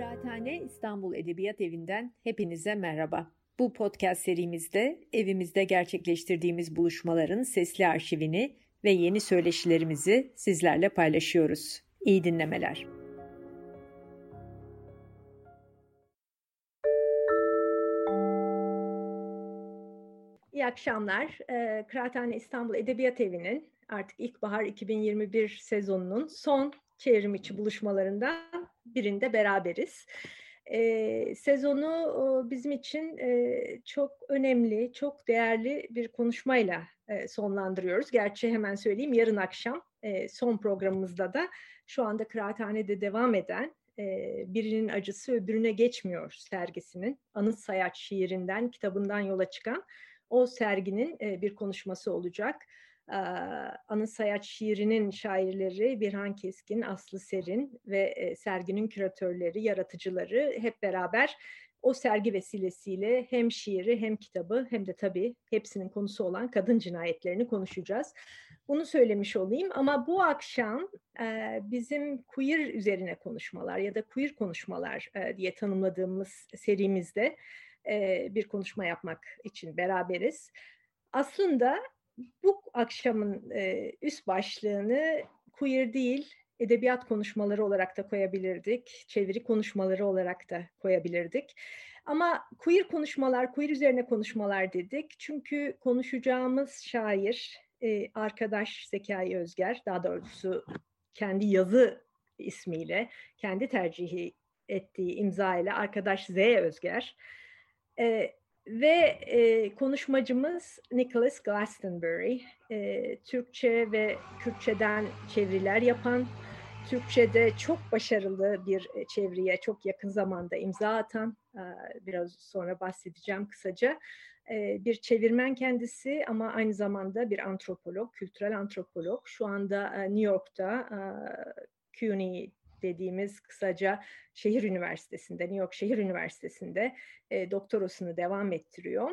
Kıraathane İstanbul Edebiyat Evi'nden hepinize merhaba. Bu podcast serimizde evimizde gerçekleştirdiğimiz buluşmaların sesli arşivini ve yeni söyleşilerimizi sizlerle paylaşıyoruz. İyi dinlemeler. İyi akşamlar. Ee, Kıraathane İstanbul Edebiyat Evi'nin artık ilkbahar 2021 sezonunun son çevrim içi buluşmalarından birinde beraberiz. E, sezonu bizim için e, çok önemli, çok değerli bir konuşmayla e, sonlandırıyoruz. Gerçi hemen söyleyeyim yarın akşam e, son programımızda da şu anda kıraathanede devam eden e, Birinin Acısı Öbürüne Geçmiyor sergisinin Anıt Sayaç şiirinden, kitabından yola çıkan o serginin e, bir konuşması olacak. Anı Sayaç şiirinin şairleri Birhan Keskin, Aslı Serin ve serginin küratörleri, yaratıcıları hep beraber o sergi vesilesiyle hem şiiri hem kitabı hem de tabii hepsinin konusu olan kadın cinayetlerini konuşacağız. Bunu söylemiş olayım ama bu akşam bizim queer üzerine konuşmalar ya da queer konuşmalar diye tanımladığımız serimizde bir konuşma yapmak için beraberiz. Aslında bu akşamın e, üst başlığını queer değil, edebiyat konuşmaları olarak da koyabilirdik, çeviri konuşmaları olarak da koyabilirdik. Ama queer konuşmalar, queer üzerine konuşmalar dedik. Çünkü konuşacağımız şair, e, arkadaş Zekai Özger, daha doğrusu kendi yazı ismiyle, kendi tercihi ettiği imza ile arkadaş Z Özger. E, ve e, konuşmacımız Nicholas Glastonbury, e, Türkçe ve Kürtçeden çeviriler yapan, Türkçe'de çok başarılı bir e, çeviriye çok yakın zamanda imza atan, e, biraz sonra bahsedeceğim kısaca, e, bir çevirmen kendisi ama aynı zamanda bir antropolog, kültürel antropolog. Şu anda e, New York'ta e, CUNY dediğimiz kısaca şehir üniversitesinde, New York Şehir Üniversitesi'nde e, doktorasını devam ettiriyor.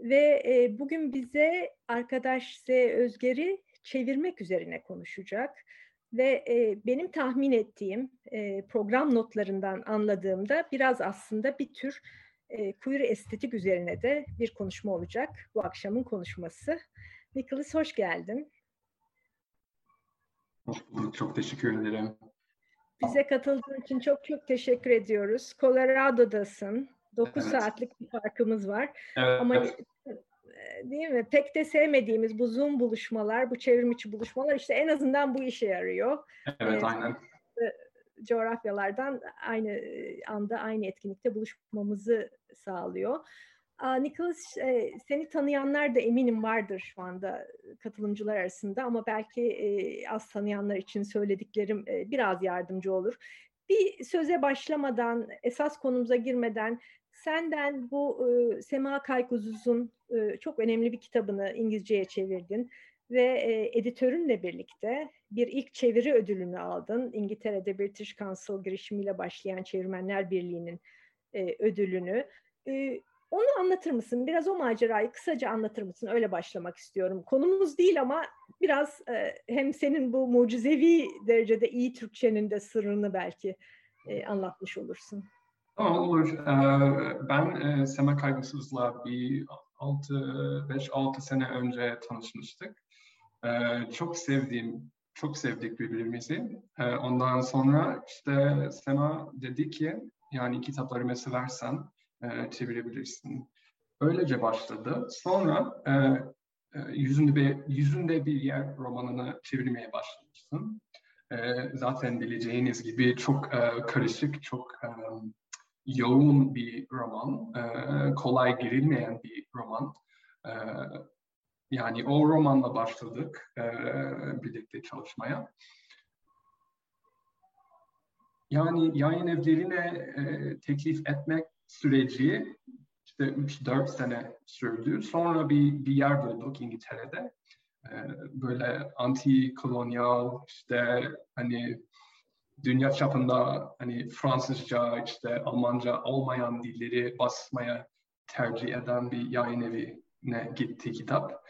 Ve e, bugün bize arkadaş Z. Özger'i çevirmek üzerine konuşacak. Ve e, benim tahmin ettiğim e, program notlarından anladığımda biraz aslında bir tür e, queer estetik üzerine de bir konuşma olacak bu akşamın konuşması. Nicholas hoş geldin. Çok teşekkür ederim. Bize katıldığın için çok çok teşekkür ediyoruz. Colorado'dasın. 9 evet. saatlik bir farkımız var. Evet. Ama e, değil mi? Pek de sevmediğimiz bu Zoom buluşmalar, bu çevrim içi buluşmalar işte en azından bu işe yarıyor. Evet, ee, aynen. Coğrafyalardan aynı anda aynı etkinlikte buluşmamızı sağlıyor. Nicholas, e, seni tanıyanlar da eminim vardır şu anda katılımcılar arasında ama belki e, az tanıyanlar için söylediklerim e, biraz yardımcı olur. Bir söze başlamadan, esas konumuza girmeden senden bu Sema Kayguzuz'un çok önemli bir kitabını İngilizceye çevirdin ve editörünle birlikte bir ilk çeviri ödülünü aldın. İngiltere'de British Council girişimiyle başlayan Çevirmenler Birliği'nin ödülünü. Onu anlatır mısın? Biraz o macerayı kısaca anlatır mısın? Öyle başlamak istiyorum. Konumuz değil ama biraz e, hem senin bu mucizevi derecede iyi Türkçenin de sırrını belki e, anlatmış olursun. Tamam olur. Ee, ben e, Sema Kaygısız'la bir 5-6 sene önce tanışmıştık. Ee, çok sevdiğim, çok sevdik birbirimizi. Ee, ondan sonra işte Sema dedi ki yani kitaplarımı seversen e, çevirebilirsin. Öylece başladı. Sonra e, e, yüzünde bir yüzünde bir yer romanını çevirmeye başlamışsın. E, zaten bileceğiniz gibi çok e, karışık, çok e, yoğun bir roman, e, kolay girilmeyen bir roman. E, yani o romanla başladık e, birlikte çalışmaya. Yani yayın evlerine e, teklif etmek süreci işte 3-4 sene sürdü. Sonra bir, bir yer bulduk İngiltere'de. Ee, böyle anti kolonyal işte hani dünya çapında hani Fransızca işte Almanca olmayan dilleri basmaya tercih eden bir yayın evine gitti kitap.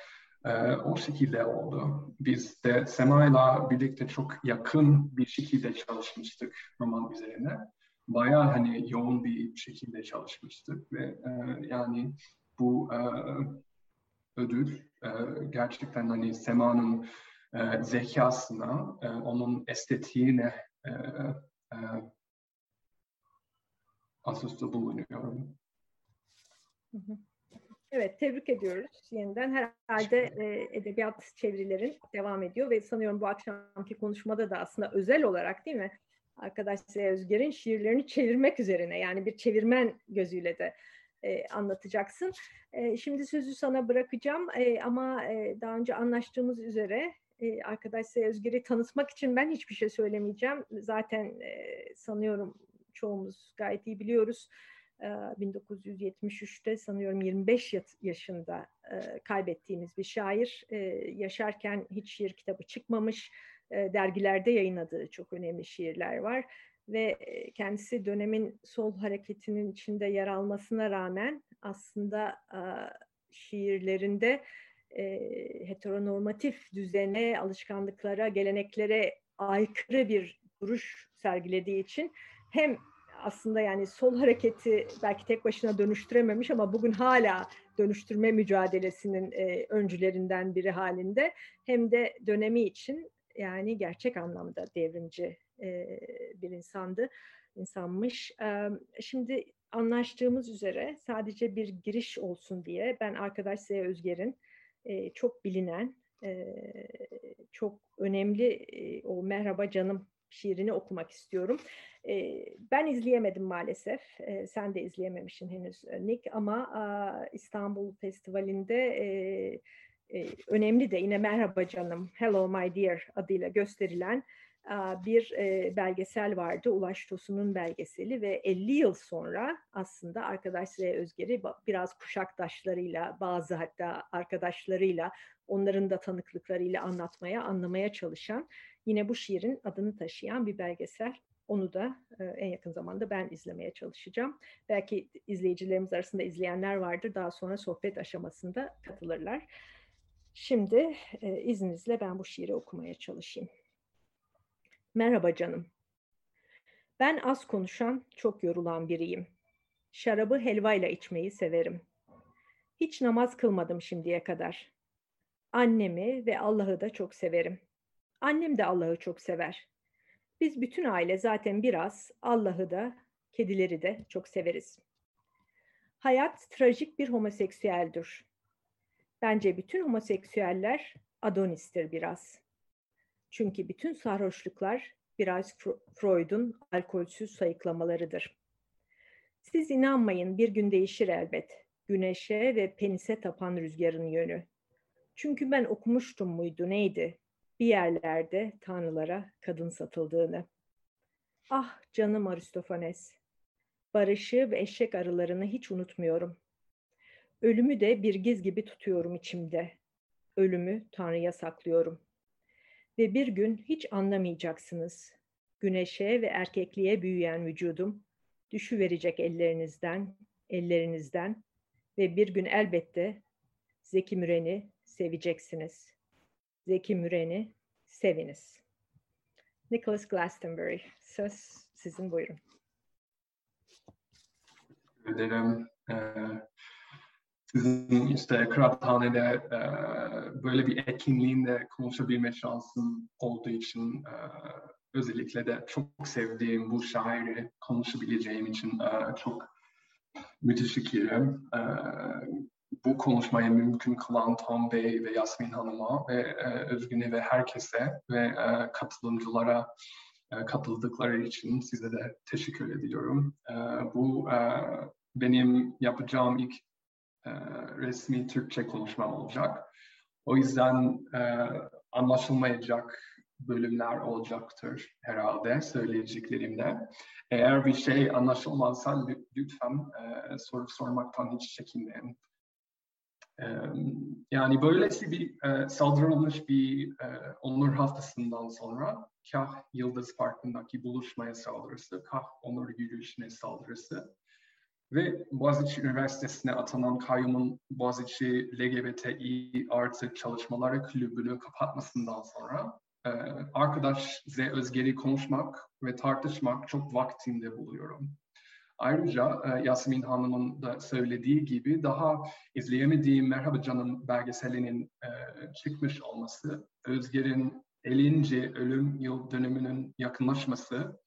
Ee, o şekilde oldu. Biz de Sema'yla birlikte çok yakın bir şekilde çalışmıştık roman üzerine. Bayağı hani yoğun bir şekilde çalışmıştık ve e, yani bu e, ödül e, gerçekten hani Sema'nın e, zekasına, e, onun estetiğine e, e, atıfta bulunuyorum. Evet, tebrik ediyoruz yeniden. Herhalde e, edebiyat çevirilerin devam ediyor ve sanıyorum bu akşamki konuşmada da aslında özel olarak değil mi? Arkadaş Özger'in şiirlerini çevirmek üzerine yani bir çevirmen gözüyle de e, anlatacaksın. E, şimdi sözü sana bırakacağım e, ama e, daha önce anlaştığımız üzere e, arkadaş Özger'i tanıtmak için ben hiçbir şey söylemeyeceğim. Zaten e, sanıyorum çoğumuz gayet iyi biliyoruz. 1973'te sanıyorum 25 yaşında kaybettiğimiz bir şair. Yaşarken hiç şiir kitabı çıkmamış, dergilerde yayınladığı çok önemli şiirler var. Ve kendisi dönemin sol hareketinin içinde yer almasına rağmen aslında şiirlerinde heteronormatif düzene, alışkanlıklara, geleneklere aykırı bir duruş sergilediği için hem aslında yani sol hareketi belki tek başına dönüştürememiş ama bugün hala dönüştürme mücadelesinin e, öncülerinden biri halinde hem de dönemi için yani gerçek anlamda devrimci e, bir insandı, insanmış. E, şimdi anlaştığımız üzere sadece bir giriş olsun diye ben arkadaş Seya Özger'in e, çok bilinen, e, çok önemli e, o Merhaba Canım şiirini okumak istiyorum. E, ben izleyemedim maalesef. E, sen de izleyememişsin henüz Nick ama e, İstanbul Festivali'nde e, önemli de yine Merhaba Canım, Hello My Dear adıyla gösterilen bir e, belgesel vardı. Ulaş Tosun'un belgeseli ve 50 yıl sonra aslında arkadaş Zeye Özger'i biraz kuşaktaşlarıyla bazı hatta arkadaşlarıyla onların da tanıklıklarıyla anlatmaya, anlamaya çalışan yine bu şiirin adını taşıyan bir belgesel. Onu da e, en yakın zamanda ben izlemeye çalışacağım. Belki izleyicilerimiz arasında izleyenler vardır. Daha sonra sohbet aşamasında katılırlar. Şimdi e, izninizle ben bu şiiri okumaya çalışayım. Merhaba canım. Ben az konuşan, çok yorulan biriyim. Şarabı helvayla içmeyi severim. Hiç namaz kılmadım şimdiye kadar. Annemi ve Allah'ı da çok severim. Annem de Allah'ı çok sever. Biz bütün aile zaten biraz Allah'ı da, kedileri de çok severiz. Hayat trajik bir homoseksüeldir. Bence bütün homoseksüeller Adonis'tir biraz. Çünkü bütün sarhoşluklar biraz Freud'un alkolsüz sayıklamalarıdır. Siz inanmayın bir gün değişir elbet. Güneşe ve penise tapan rüzgarın yönü. Çünkü ben okumuştum muydu neydi? bir yerlerde tanrılara kadın satıldığını. Ah canım Aristofanes, barışı ve eşek arılarını hiç unutmuyorum. Ölümü de bir giz gibi tutuyorum içimde. Ölümü Tanrı'ya saklıyorum. Ve bir gün hiç anlamayacaksınız. Güneşe ve erkekliğe büyüyen vücudum düşüverecek ellerinizden, ellerinizden ve bir gün elbette Zeki Müren'i seveceksiniz.'' Zeki Müren'i seviniz. Nicholas Glastonbury. Söz sizin buyurun. Teşekkür ederim. Ee, sizin işte kıraathanede e, böyle bir etkinliğinde konuşabilme şansım olduğu için e, özellikle de çok sevdiğim bu şairi konuşabileceğim için e, çok müteşekkirim. E, bu konuşmayı mümkün kılan Tom Bey ve Yasmin Hanım'a ve e, Özgün'e ve herkese ve e, katılımcılara e, katıldıkları için size de teşekkür ediyorum. E, bu e, benim yapacağım ilk e, resmi Türkçe konuşmam olacak. O yüzden e, anlaşılmayacak bölümler olacaktır herhalde söyleyeceklerimde. Eğer bir şey anlaşılmazsa lütfen e, soru sormaktan hiç çekinmeyin. Yani böylesi bir e, saldırılmış bir e, onur haftasından sonra kah Yıldız Parkı'ndaki buluşmaya saldırısı, kah onur yürüyüşüne saldırısı ve Boğaziçi Üniversitesi'ne atanan kayyumun Boğaziçi LGBTİ artı çalışmaları kulübünü kapatmasından sonra e, arkadaş Z Özgeri konuşmak ve tartışmak çok vaktinde buluyorum. Ayrıca e, Yasemin Hanım'ın da söylediği gibi daha izleyemediğim Merhaba Canım belgeselinin e, çıkmış olması, Özger'in 50. ölüm yıl dönümünün yakınlaşması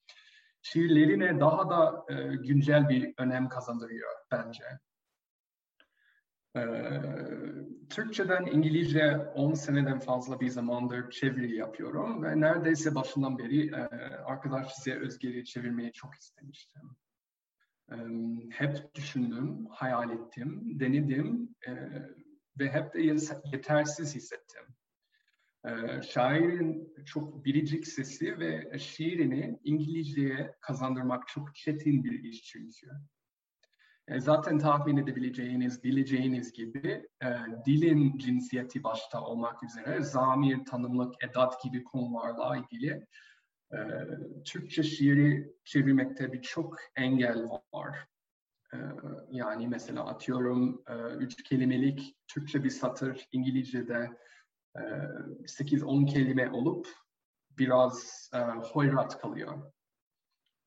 şiirlerine daha da e, güncel bir önem kazandırıyor bence. Ee, Türkçeden İngilizce 10 seneden fazla bir zamandır çeviri yapıyorum ve neredeyse başından beri e, arkadaş size Özgeri çevirmeyi çok istemiştim. E, hep düşündüm, hayal ettim, denedim e, ve hep de yetersiz hissettim. E, şairin çok biricik sesi ve şiirini İngilizceye kazandırmak çok çetin bir iş çünkü. E, zaten tahmin edebileceğiniz, bileceğiniz gibi e, dilin cinsiyeti başta olmak üzere zamir, tanımlık, edat gibi konularla ilgili e, Türkçe şiiri çevirmekte birçok engel var. E, yani mesela atıyorum e, üç kelimelik Türkçe bir satır İngilizce'de e, 8-10 kelime olup biraz e, hoyrat kalıyor.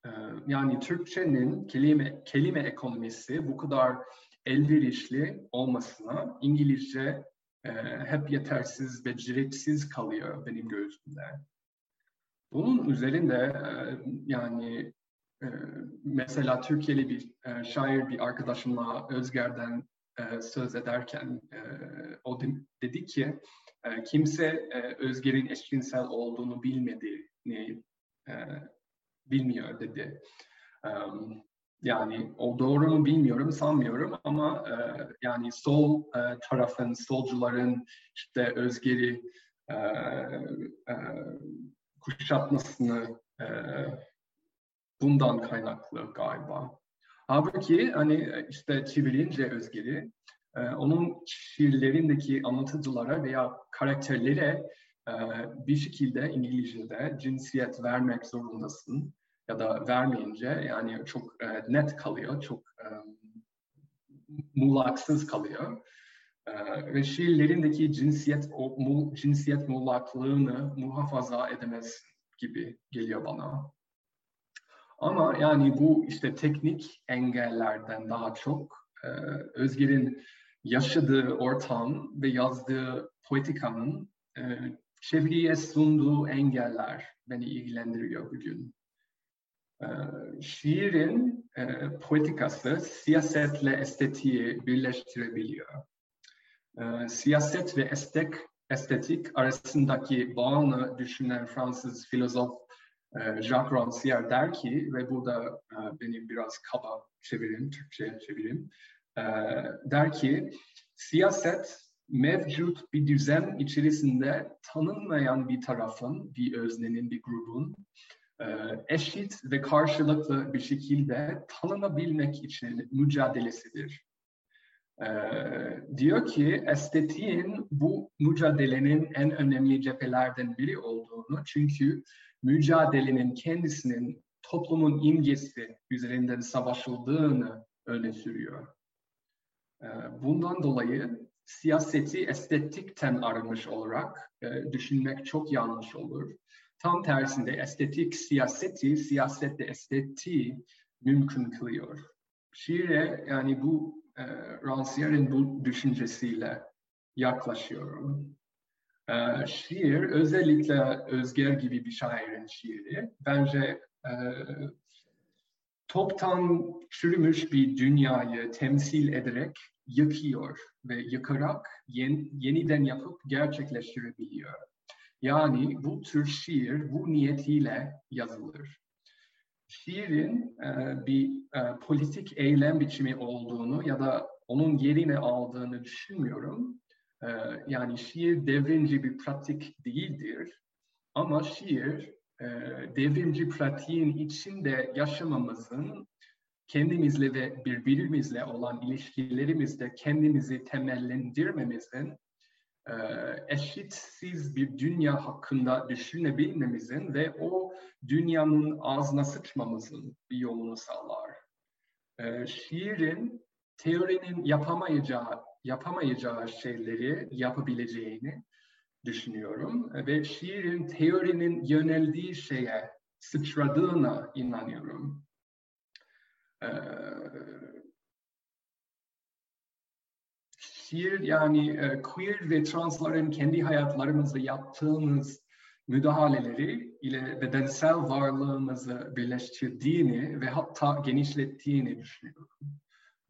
Ee, yani Türkçenin kelime, kelime ekonomisi bu kadar elverişli olmasına İngilizce e, hep yetersiz, beceriksiz kalıyor benim gözümde. Bunun üzerinde e, yani e, mesela Türkiye'li bir e, şair bir arkadaşımla Özger'den e, söz ederken e, o de, dedi ki e, kimse e, Özger'in eşcinsel olduğunu bilmediğini e, bilmiyor dedi. Yani o doğru mu bilmiyorum, sanmıyorum ama e, yani sol tarafın, solcuların işte özgeri e, kuşatmasını bundan kaynaklı galiba. Halbuki hani işte çevirince özgeri, e, onun şiirlerindeki anlatıcılara veya karakterlere e, bir şekilde İngilizce'de cinsiyet vermek zorundasın ya da vermeyince yani çok e, net kalıyor, çok e, muğlaksız kalıyor. E, ve şiirlerindeki cinsiyet o mu, cinsiyet muğlaklığını muhafaza edemez gibi geliyor bana. Ama yani bu işte teknik engellerden daha çok e, Özgür'ün yaşadığı ortam ve yazdığı poetikanın e, çevreye sunduğu engeller beni ilgilendiriyor bugün. Ee, şiirin e, politikası siyasetle estetiği birleştirebiliyor. E, siyaset ve estek, estetik arasındaki bağını düşünen Fransız filozof e, Jacques Rancière der ki ve burada e, benim biraz kaba çevirim, Türkçe çevirim, e, der ki siyaset mevcut bir düzen içerisinde tanınmayan bir tarafın, bir öznenin, bir grubun e, eşit ve karşılıklı bir şekilde tanınabilmek için mücadelesidir. Ee, diyor ki estetiğin bu mücadelenin en önemli cephelerden biri olduğunu çünkü mücadelenin kendisinin toplumun imgesi üzerinden savaşıldığını öne sürüyor. Ee, bundan dolayı siyaseti estetikten arınmış olarak e, düşünmek çok yanlış olur. Tam tersinde estetik siyaseti, siyasette estetiği mümkün kılıyor. Şiire yani bu e, Rancière'in bu düşüncesiyle yaklaşıyorum. E, şiir özellikle Özger gibi bir şairin şiiri bence e, toptan çürümüş bir dünyayı temsil ederek yıkıyor ve yıkarak yen, yeniden yapıp gerçekleştirebiliyor. Yani bu tür şiir bu niyetiyle yazılır. Şiirin e, bir e, politik eylem biçimi olduğunu ya da onun yerine aldığını düşünmüyorum. E, yani şiir devrimci bir pratik değildir. Ama şiir e, devrimci pratiğin içinde yaşamamızın kendimizle ve birbirimizle olan ilişkilerimizde kendimizi temellendirmemizin e, eşitsiz bir dünya hakkında düşünebilmemizin ve o dünyanın ağzına sıçmamızın bir yolunu sağlar. E, şiirin teorinin yapamayacağı yapamayacağı şeyleri yapabileceğini düşünüyorum ve şiirin teorinin yöneldiği şeye sıçradığına inanıyorum. Ee, şiir yani e, queer ve transların kendi hayatlarımızda yaptığımız müdahaleleri ile bedensel varlığımızı birleştirdiğini ve hatta genişlettiğini düşünüyorum.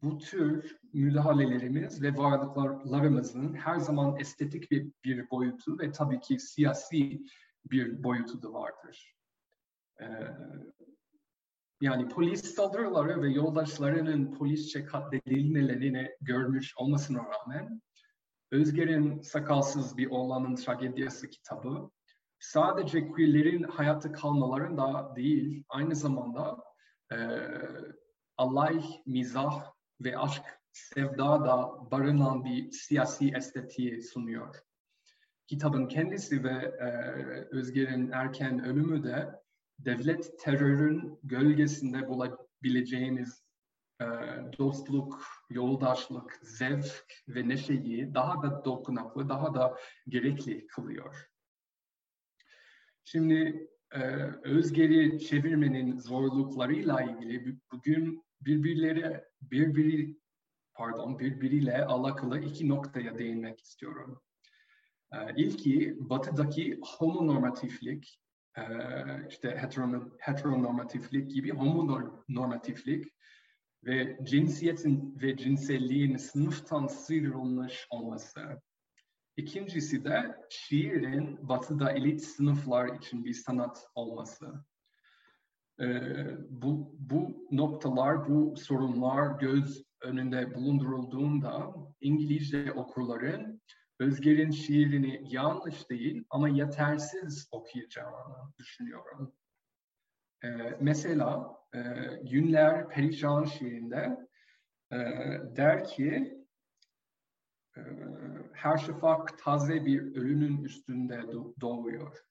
Bu tür müdahalelerimiz ve varlıklarımızın her zaman estetik bir, bir boyutu ve tabii ki siyasi bir boyutu da vardır. Ee, yani polis saldırıları ve yoldaşlarının polisçe katledilmelerini görmüş olmasına rağmen Özger'in Sakalsız Bir Oğlanın Tragediyası kitabı sadece queerlerin hayatta kalmalarında değil, aynı zamanda e, alay, mizah ve aşk sevda da barınan bir siyasi estetiği sunuyor. Kitabın kendisi ve e, Özger'in erken ölümü de devlet terörün gölgesinde bulabileceğiniz e, dostluk, yoldaşlık, zevk ve neşeyi daha da dokunaklı, daha da gerekli kılıyor. Şimdi e, özgeri çevirmenin zorluklarıyla ilgili bugün birbirleri birbiri pardon birbiriyle alakalı iki noktaya değinmek istiyorum. E, ilki batıdaki homonormatiflik, e, işte heteronormatiflik gibi homonormatiflik ve cinsiyetin ve cinselliğin sınıftan sıyrılmış olması. İkincisi de şiirin batıda elit sınıflar için bir sanat olması. Ee, bu, bu noktalar, bu sorunlar göz önünde bulundurulduğunda İngilizce okurların Özger'in şiirini yanlış değil ama yetersiz okuyacağını düşünüyorum. Ee, mesela e, Günler Perişan şiirinde e, der ki ee, her şafak taze bir ölünün üstünde doğuyor.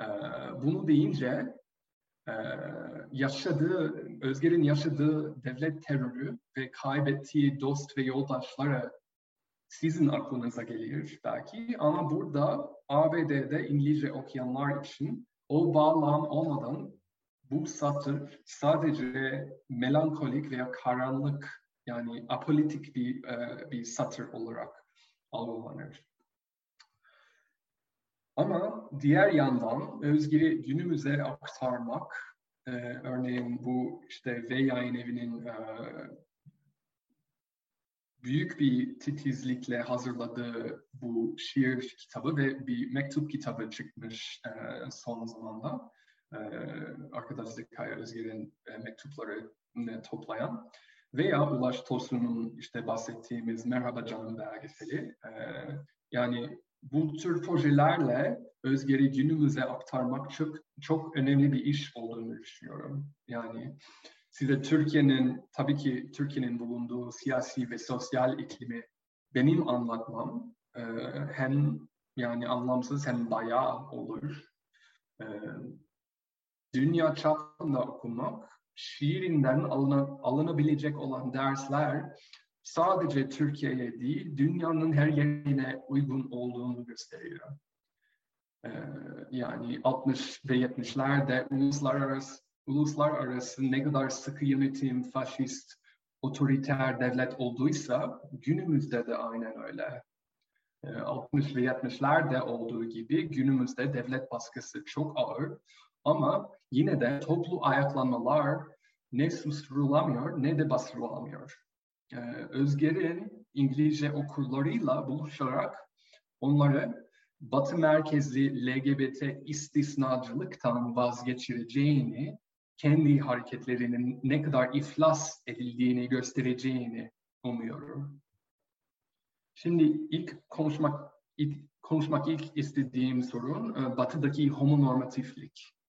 Ee, bunu deyince e, yaşadığı, Özger'in yaşadığı devlet terörü ve kaybettiği dost ve yoldaşlara sizin aklınıza gelir belki ama burada ABD'de İngilizce okuyanlar için o bağlam olmadan bu satır sadece melankolik veya karanlık yani apolitik bir, e, bir satır olarak algılanır. Ama diğer yandan Özgür'ü günümüze aktarmak, e, örneğin bu işte V yayın evinin e, büyük bir titizlikle hazırladığı bu şiir kitabı ve bir mektup kitabı çıkmış e, son zamanda. E, arkadaş Zekai Özgür'ün e, mektuplarını toplayan veya Ulaş Tosun'un işte bahsettiğimiz Merhaba Canım belgeseli. E, yani bu tür projelerle Özgeri günümüze aktarmak çok çok önemli bir iş olduğunu düşünüyorum. Yani size Türkiye'nin tabii ki Türkiye'nin bulunduğu siyasi ve sosyal iklimi benim anlatmam e, hem yani anlamsız hem bayağı olur. E, dünya çapında okumak şiirinden alına, alınabilecek olan dersler sadece Türkiye'ye değil, dünyanın her yerine uygun olduğunu gösteriyor. Ee, yani 60 ve 70'lerde uluslararası, uluslararası ne kadar sıkı yönetim, faşist, otoriter devlet olduysa günümüzde de aynen öyle. 60 ee, ve 70'lerde olduğu gibi günümüzde devlet baskısı çok ağır ama yine de toplu ayaklanmalar ne susturulamıyor ne de bastırılamıyor. Ee, Özger'in İngilizce okurlarıyla buluşarak onları Batı merkezli LGBT istisnacılıktan vazgeçireceğini, kendi hareketlerinin ne kadar iflas edildiğini göstereceğini umuyorum. Şimdi ilk konuşmak ilk, konuşmak ilk istediğim sorun e, Batı'daki homonormatiflik.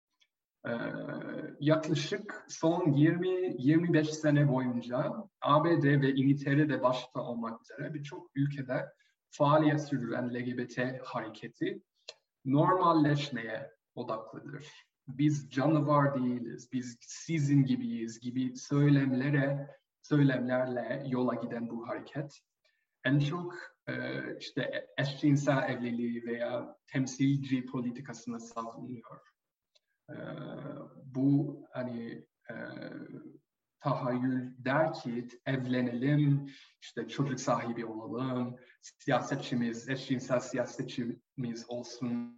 Yaklaşık son 20-25 sene boyunca ABD ve İngiltere'de başta olmak üzere birçok ülkede faaliyet sürdüren LGBT hareketi normalleşmeye odaklıdır. Biz canavar değiliz, biz sizin gibiyiz gibi söylemlere, söylemlerle yola giden bu hareket en çok e, işte eşcinsel evliliği veya temsilci politikasını savunuyor. E, bu hani e, tahayyül der ki evlenelim, işte çocuk sahibi olalım, siyasetçimiz, eşcinsel siyasetçimiz olsun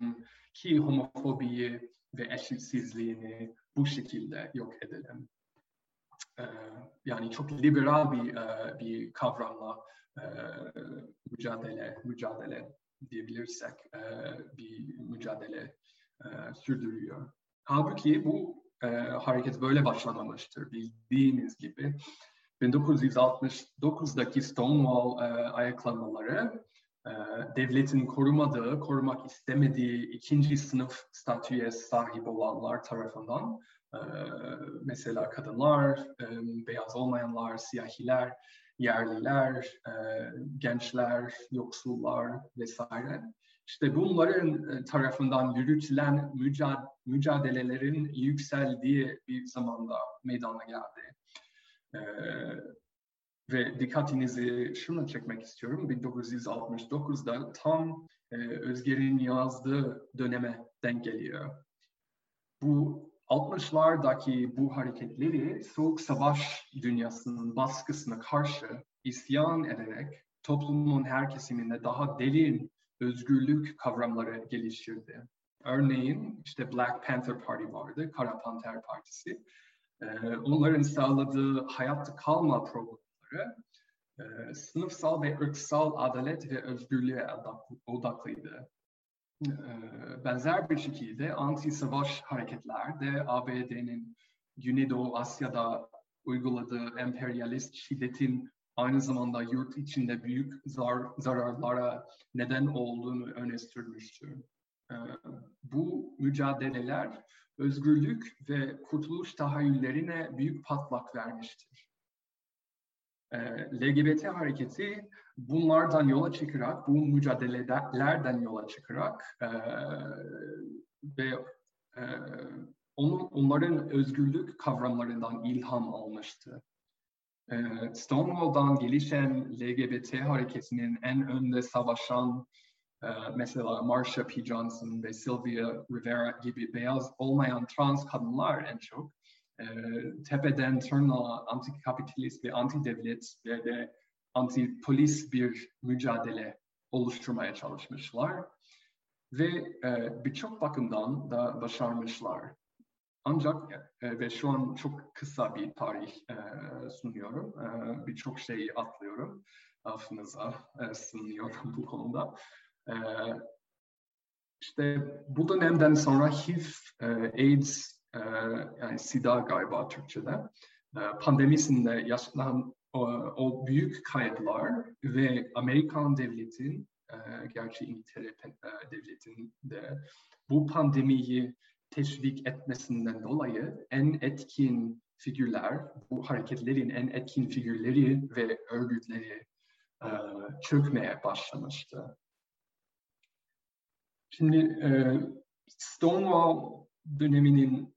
ki homofobiyi ve eşitsizliğini bu şekilde yok edelim. Ee, yani çok liberal bir e, bir kavramla e, mücadele mücadele diyebilirsek e, bir mücadele sürdürüyor. Halbuki bu hareket böyle başlamamıştır bildiğiniz gibi. 1969'daki Stonewall ayaklanmaları devletin korumadığı, korumak istemediği ikinci sınıf statüye sahip olanlar tarafından mesela kadınlar, beyaz olmayanlar, siyahiler, yerliler, gençler, yoksullar vesaire. İşte bunların tarafından yürütülen mücadelelerin yükseldiği bir zamanda meydana geldi. Ve dikkatinizi şuna çekmek istiyorum. 1969'da tam Özger'in yazdığı döneme denk geliyor. Bu 60'lardaki bu hareketleri Soğuk Savaş dünyasının baskısına karşı isyan ederek toplumun her kesiminde daha derin özgürlük kavramları geliştirdi. Örneğin işte Black Panther Party vardı, Kara Panter Partisi. Ee, onların sağladığı hayatta kalma programları e, sınıfsal ve ırksal adalet ve özgürlüğe odaklıydı. Ee, benzer bir şekilde anti-savaş hareketlerde ABD'nin Güneydoğu Asya'da uyguladığı emperyalist şiddetin aynı zamanda yurt içinde büyük zar zararlara neden olduğunu öne sürmüştür. Ee, bu mücadeleler özgürlük ve kurtuluş tahayyüllerine büyük patlak vermiştir. Ee, LGBT hareketi bunlardan yola çıkarak, bu mücadelelerden yola çıkarak e, ve e, onların özgürlük kavramlarından ilham almıştı. E, Stonewall'dan gelişen LGBT hareketinin en önde savaşan e, mesela Marsha P. Johnson ve Sylvia Rivera gibi beyaz olmayan trans kadınlar en çok e, tepeden tırnağa anti-kapitalist ve anti-devlet ve de anti-polis bir mücadele oluşturmaya çalışmışlar. Ve e, birçok bakımdan da başarmışlar. Ancak e, ve şu an çok kısa bir tarih e, sunuyorum. E, birçok şeyi atlıyorum. Affınıza e, sunuyorum bu konuda. E, işte bu dönemden sonra HIV, e, AIDS, e, yani SIDA galiba Türkçe'de, e, pandemisinde yaşanan o, o büyük kayıplar ve Amerikan devletin, e, gerçi İngiltere e, devletin de bu pandemiyi teşvik etmesinden dolayı en etkin figürler, bu hareketlerin en etkin figürleri ve örgütleri e, çökmeye başlamıştı. Şimdi e, Stonewall döneminin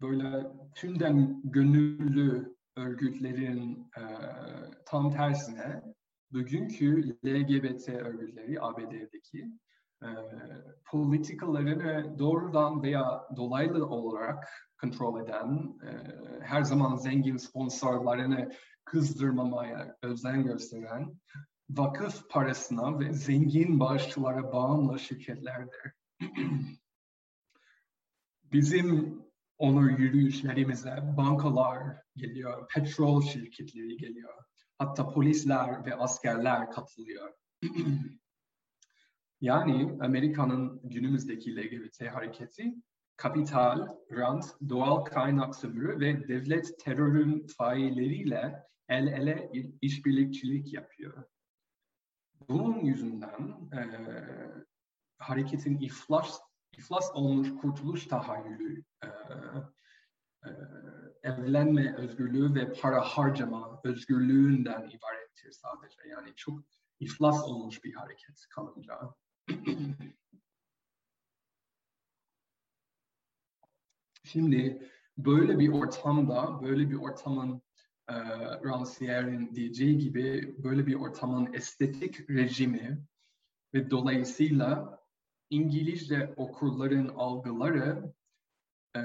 böyle tümden gönüllü örgütlerin e, tam tersine bugünkü LGBT örgütleri ABD'deki e, politikalarını doğrudan veya dolaylı olarak kontrol eden, e, her zaman zengin sponsorlarını kızdırmamaya özen gösteren, vakıf parasına ve zengin bağışçılara bağımlı şirketlerdir. Bizim onur yürüyüşlerimize bankalar geliyor, petrol şirketleri geliyor. Hatta polisler ve askerler katılıyor. yani Amerika'nın günümüzdeki LGBT hareketi kapital, rant, doğal kaynak sömürü ve devlet terörün failleriyle el ele işbirlikçilik yapıyor. Bunun yüzünden e, hareketin iflas iflas olmuş kurtuluş tahayyülü, e, e, evlenme özgürlüğü ve para harcama özgürlüğünden ibarettir sadece. Yani çok iflas olmuş bir hareket kalınca. Şimdi böyle bir ortamda, böyle bir ortamın e, Rancière'in diyeceği gibi böyle bir ortamın estetik rejimi ve dolayısıyla İngilizce okurların algıları e,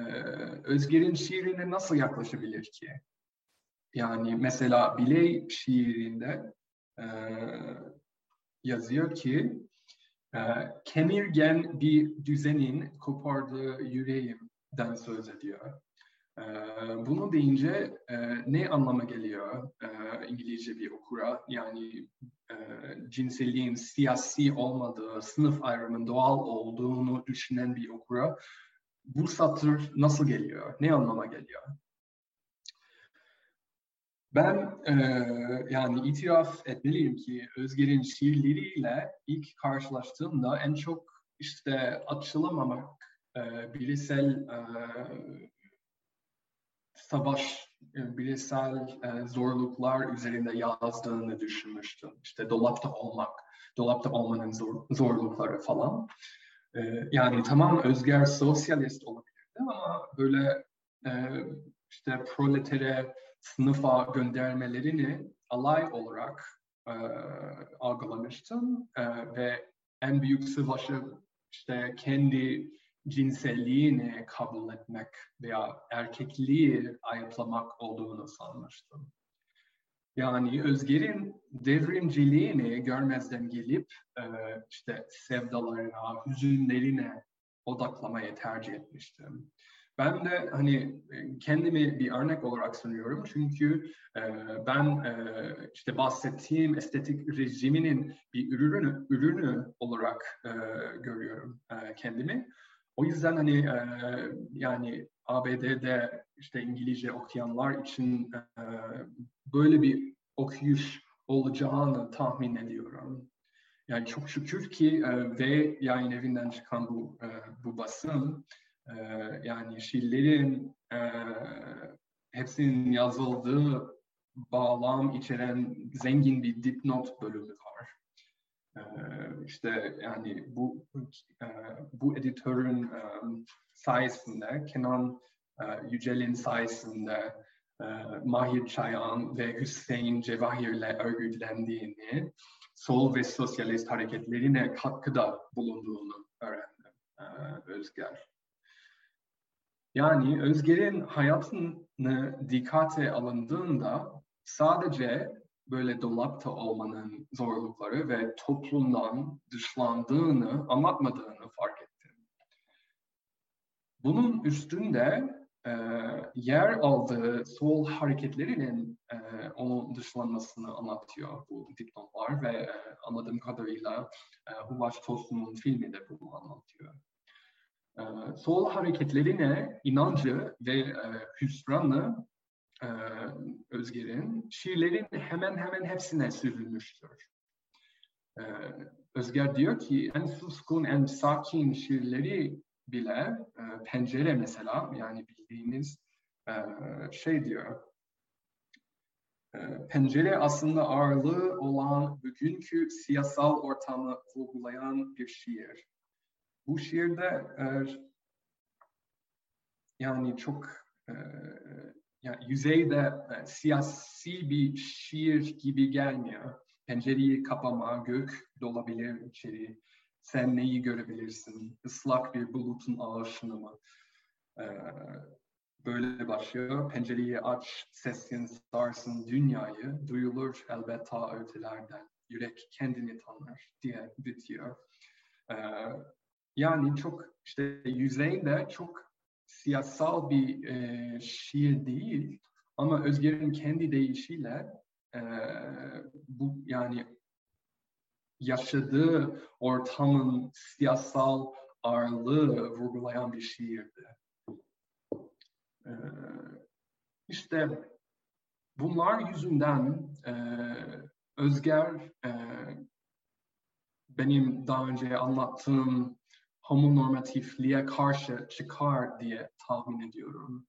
Özger'in şiirine nasıl yaklaşabilir ki? Yani mesela Biley şiirinde e, yazıyor ki kemirgen bir düzenin kopardığı yüreğimden söz ediyor. E, bunu deyince e, ne anlama geliyor e, İngilizce bir okura? Yani e, cinselliğin siyasi olmadığı, sınıf ayrımının doğal olduğunu düşünen bir okura bu satır nasıl geliyor? Ne anlama geliyor? Ben e, yani itiraf etmeliyim ki Özger'in şiirleriyle ilk karşılaştığımda en çok işte açılamamak, e, bireysel e, savaş, e, bireysel e, zorluklar üzerinde yazdığını düşünmüştüm. İşte dolapta olmak, dolapta olmanın zor, zorlukları falan. E, yani tamam Özger sosyalist olabilirdi ama böyle e, işte proletere sınıfa göndermelerini alay olarak e, algılamıştım e, ve en büyük savaşı işte kendi cinselliğini kabul etmek veya erkekliği ayıplamak olduğunu sanmıştım. Yani Özger'in devrimciliğini görmezden gelip e, işte sevdalarına, hüzünlerine odaklamayı tercih etmiştim. Ben de hani kendimi bir örnek olarak sunuyorum çünkü e, ben e, işte bahsettiğim estetik rejiminin bir ürünü ürünü olarak e, görüyorum e, kendimi. O yüzden hani e, yani ABD'de işte İngilizce okuyanlar için e, böyle bir okuyuş olacağını tahmin ediyorum. Yani çok şükür ki e, ve yayın evinden çıkan bu e, bu basın e, yani şiirlerin e, hepsinin yazıldığı bağlam içeren zengin bir dipnot bölümü var. E, işte yani bu e, bu editörün e, sayesinde Kenan e, Yücel'in sayesinde e, Mahir Çayan ve Hüseyin Cevahir'le örgütlendiğini, sol ve sosyalist hareketlerine katkıda bulunduğunu öğrendim e, Özger. Yani Özger'in hayatını dikkate alındığında sadece böyle dolapta olmanın zorlukları ve toplumdan dışlandığını anlatmadığını fark ettim. Bunun üstünde e, yer aldığı sol hareketlerinin e, onun dışlanmasını anlatıyor bu dipnotlar ve e, anladığım kadarıyla e, Huvaç Tosun'un filmi de bunu anlatıyor. E, sol hareketlerine inancı ve e, hüsranı e, Özger'in şiirlerin hemen hemen hepsine sürülmüştür. E, Özger diyor ki en suskun, en sakin şiirleri bile e, pencere mesela yani bildiğimiz e, şey diyor e, pencere aslında ağırlığı olan bugünkü siyasal ortamı vurgulayan bir şiir. Bu şiirde e, yani çok e, yani yüzeyde e, siyasi bir şiir gibi gelmiyor. Pencereyi kapama, gök dolabilir içeri. Sen neyi görebilirsin? Islak bir bulutun ağışını mı? Ee, böyle başlıyor. Pencereyi aç, sesin sarsın dünyayı. Duyulur elbet ta ötelerden. Yürek kendini tanır diye bitiyor. Ee, yani çok işte yüzeyde çok siyasal bir e, şiir değil ama Özger'in kendi deyişiyle e, bu yani yaşadığı ortamın siyasal ağırlığı vurgulayan bir şiirdi. Ee, işte bunlar yüzünden e, Özger e, benim daha önce anlattığım homonormatifliğe karşı çıkar diye tahmin ediyorum.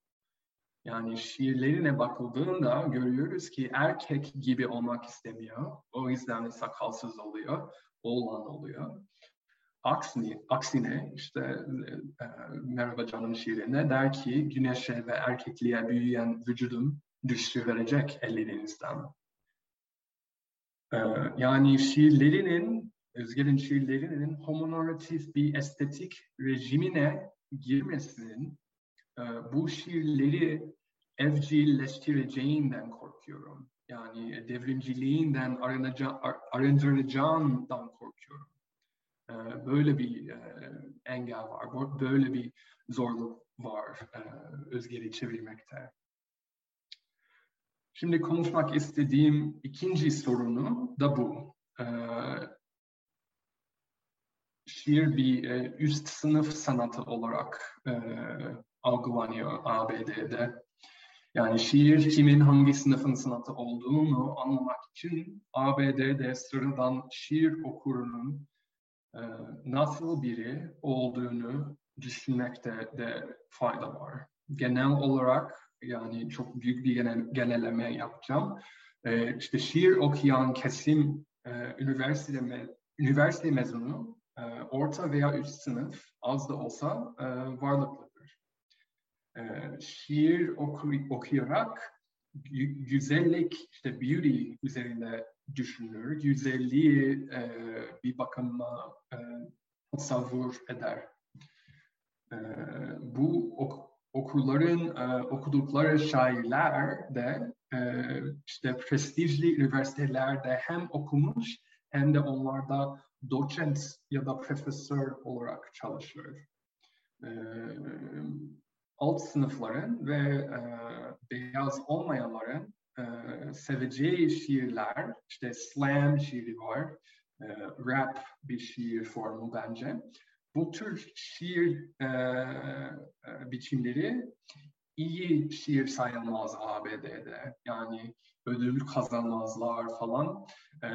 Yani şiirlerine bakıldığında görüyoruz ki erkek gibi olmak istemiyor. O yüzden sakalsız oluyor, oğlan oluyor. Aksine, aksine işte e, e, Merhaba Canım şiirinde der ki güneşe ve erkekliğe büyüyen vücudum düşürülecek ellerinizden. Ee, yani şiirlerinin, Özger'in şiirlerinin homonormatif bir estetik rejimine girmesinin e, bu şiirleri evcilleştireceğinden korkuyorum. Yani devrimciliğinden arındıracağından korkuyorum. E, böyle bir e, engel var, böyle bir zorluk var Özger'i çevirmekte. Şimdi konuşmak istediğim ikinci sorunu da bu. Şiir bir e, üst sınıf sanatı olarak e, algılanıyor ABD'de. Yani şiir kimin hangi sınıfın sanatı olduğunu anlamak için ABD'de sıradan şiir okurunun e, nasıl biri olduğunu düşünmekte de fayda var. Genel olarak yani çok büyük bir genel, genelleme yapacağım. E, işte şiir okuyan kesim e, üniversite, me, üniversite mezunu, e, orta veya üst sınıf az da olsa e, varlıklıdır. E, şiir oku, okuyarak güzellik, işte beauty üzerinde düşünür, güzelliği e, bir bakıma e, tasavvur eder. Bu ok okurların okudukları şairler de işte prestijli üniversitelerde hem okumuş hem de onlarda doçent ya da profesör olarak çalışıyor. E, alt sınıfların ve e, beyaz olmayanların e, seveceği şiirler, işte slam şiiri var, e, rap bir şiir formu bence bu tür şiir e, e, biçimleri iyi şiir sayılmaz ABD'de. Yani ödül kazanmazlar falan. E,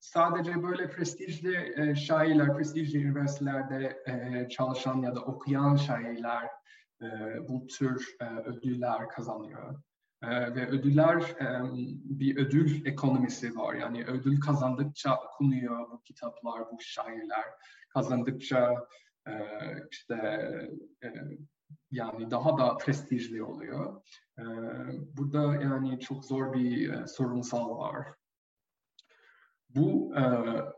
sadece böyle prestijli e, şairler, prestijli üniversitelerde e, çalışan ya da okuyan şairler e, bu tür e, ödüller kazanıyor. E, ve ödüller e, bir ödül ekonomisi var. Yani ödül kazandıkça okunuyor bu kitaplar, bu şairler kazandıkça e, işte e, yani daha da prestijli oluyor. E, burada yani çok zor bir e, sorunsal var. Bu e,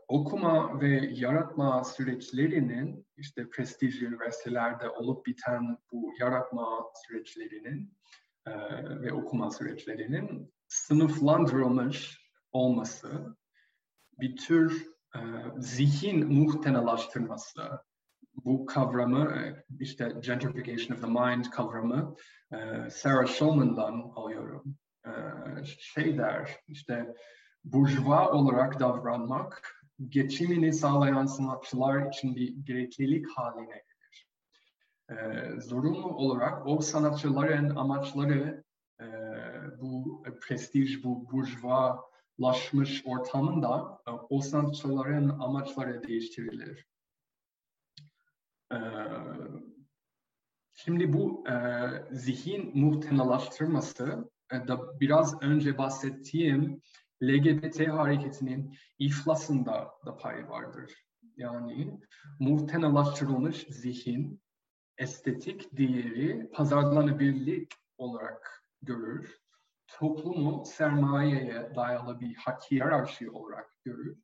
okuma ve yaratma süreçlerinin işte prestijli üniversitelerde olup biten bu yaratma süreçlerinin e, ve okuma süreçlerinin sınıflandırılmış olması bir tür e, zihin muhtenalaştırması, bu kavramı e, işte gentrification of the mind kavramı e, Sarah Schulman'dan alıyorum. E, şey der işte burjuva olarak davranmak geçimini sağlayan sanatçılar için bir gereklilik haline gelir. Zorunlu olarak o sanatçıların amaçları bu prestij, bu burjuva laşmış ortamında o sanatçıların amaçları değiştirilir. E, şimdi bu e, zihin muhtenalaştırması da biraz önce bahsettiğim LGBT hareketinin iflasında da pay vardır. Yani muhtenalaştırılmış zihin estetik değeri pazarlanabilirlik olarak görür toplumu sermayeye dayalı bir hiyerarşi olarak görür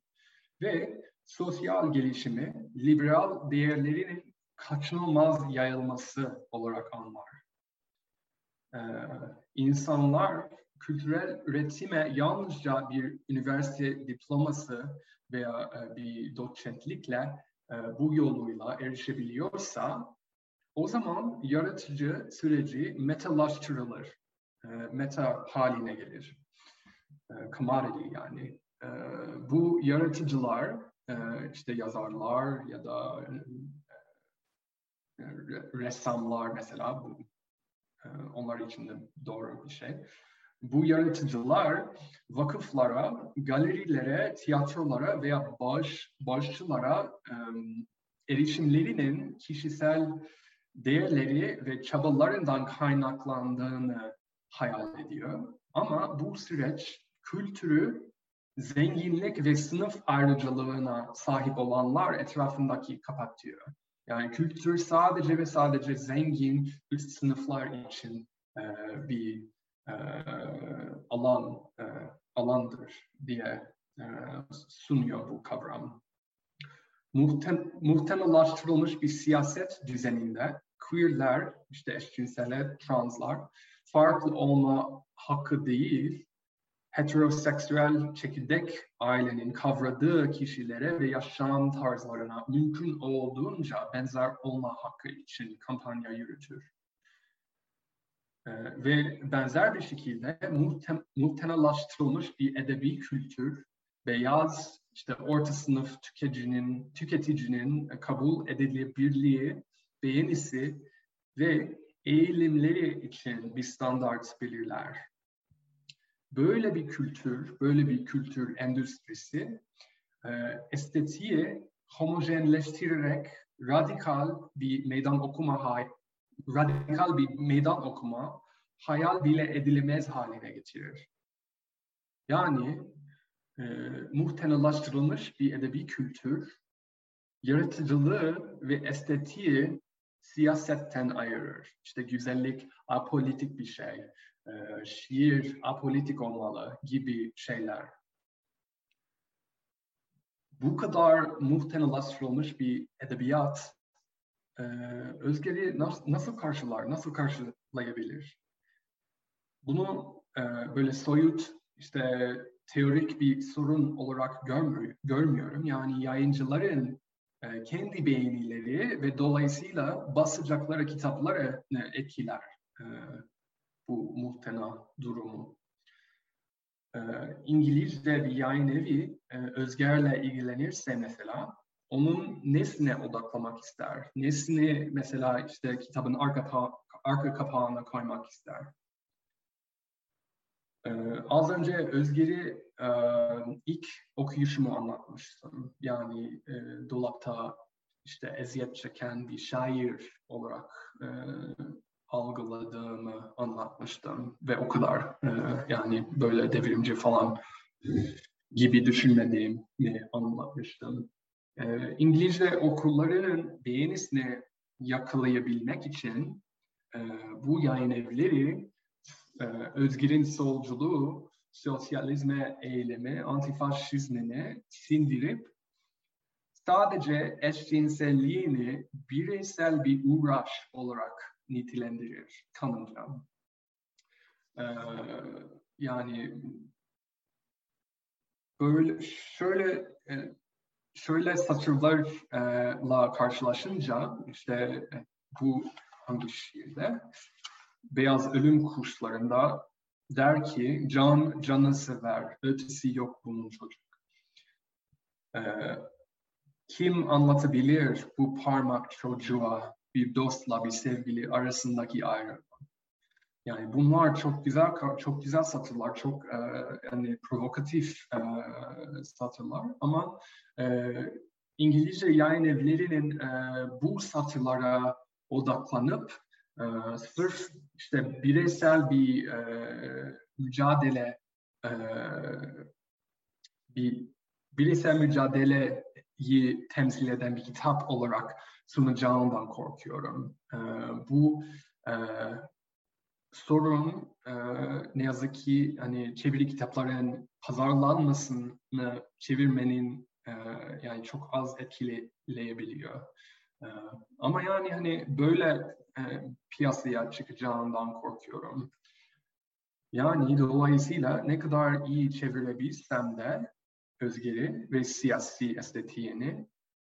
ve sosyal gelişimi liberal değerlerinin kaçınılmaz yayılması olarak anlar. Ee, insanlar kültürel üretime yalnızca bir üniversite diploması veya e, bir doçentlikle e, bu yoluyla erişebiliyorsa o zaman yaratıcı süreci metalaştırılır e, meta haline gelir. E, commodity yani. E, bu yaratıcılar, e, işte yazarlar ya da ressamlar mesela bu e, onlar için de doğru bir şey. Bu yaratıcılar vakıflara, galerilere, tiyatrolara veya bağış, bağışçılara erişimlerinin kişisel değerleri ve çabalarından kaynaklandığını hayal ediyor. Ama bu süreç kültürü zenginlik ve sınıf ayrıcalığına sahip olanlar etrafındaki kapatıyor. Yani kültür sadece ve sadece zengin üst sınıflar için e, bir e, alan e, alandır diye e, sunuyor bu kavram. Muhtem, muhtemelaştırılmış bir siyaset düzeninde queerler, işte eşcinseller, translar farklı olma hakkı değil, heteroseksüel çekirdek ailenin kavradığı kişilere ve yaşam tarzlarına mümkün olduğunca benzer olma hakkı için kampanya yürütür. Ee, ve benzer bir şekilde muhtem muhtemelaştırılmış bir edebi kültür, beyaz işte orta sınıf tüketicinin, tüketicinin kabul edilebilirliği, beğenisi ve eğilimleri için bir standart belirler. Böyle bir kültür, böyle bir kültür endüstrisi e, estetiği homojenleştirerek radikal bir meydan okuma radikal bir meydan okuma hayal bile edilemez haline getirir. Yani e, muhtemelaştırılmış bir edebi kültür, yaratıcılığı ve estetiği siyasetten ayırır. İşte güzellik apolitik bir şey, e, şiir apolitik olmalı gibi şeyler. Bu kadar muhtemelaştırılmış bir edebiyat e, Özgür'ü nasıl, karşılar, nasıl karşılayabilir? Bunu e, böyle soyut, işte teorik bir sorun olarak görmüyor, görmüyorum. Yani yayıncıların e, kendi beğenileri ve dolayısıyla basacakları kitapları etkiler bu muhtena durumu. E, İngilizce bir yayın evi e, Özger'le ilgilenirse mesela onun nesine odaklamak ister? Nesini mesela işte kitabın arka, arka kapağına koymak ister? Ee, az önce Özgür'ü e, ilk okuyuşumu anlatmıştım. Yani e, dolapta işte eziyet çeken bir şair olarak e, algıladığımı anlatmıştım. Ve o kadar e, yani böyle devrimci falan gibi düşünmediğimi anlatmıştım. E, İngilizce okullarının beğenisini yakalayabilmek için e, bu yayın evleri e, Özgür'ün solculuğu, sosyalizme eylemi, antifaşizmini sindirip sadece eşcinselliğini bireysel bir uğraş olarak nitelendirir kanımca. Ee, yani böyle şöyle e, şöyle satırlarla karşılaşınca işte e, bu hangi şiirde Beyaz Ölüm Kuşlarında der ki can canı sever, ötesi yok bunun çocuk. Ee, kim anlatabilir bu parmak çocuğa bir dostla bir sevgili arasındaki ayrılığı? Yani bunlar çok güzel çok güzel satırlar, çok e, yani provokatif e, satırlar ama e, İngilizce yayın evlerinin e, bu satırlara odaklanıp e, sırf işte bireysel bir e, mücadele e, bir bireysel mücadeleyi temsil eden bir kitap olarak sunacağından korkuyorum. E, bu e, sorun e, ne yazık ki hani çeviri kitapların pazarlanmasını çevirmenin e, yani çok az etkileyebiliyor. E, ama yani hani böyle e, piyasaya çıkacağından korkuyorum. Yani dolayısıyla ne kadar iyi çevirebilsem de özgürü ve siyasi estetiğini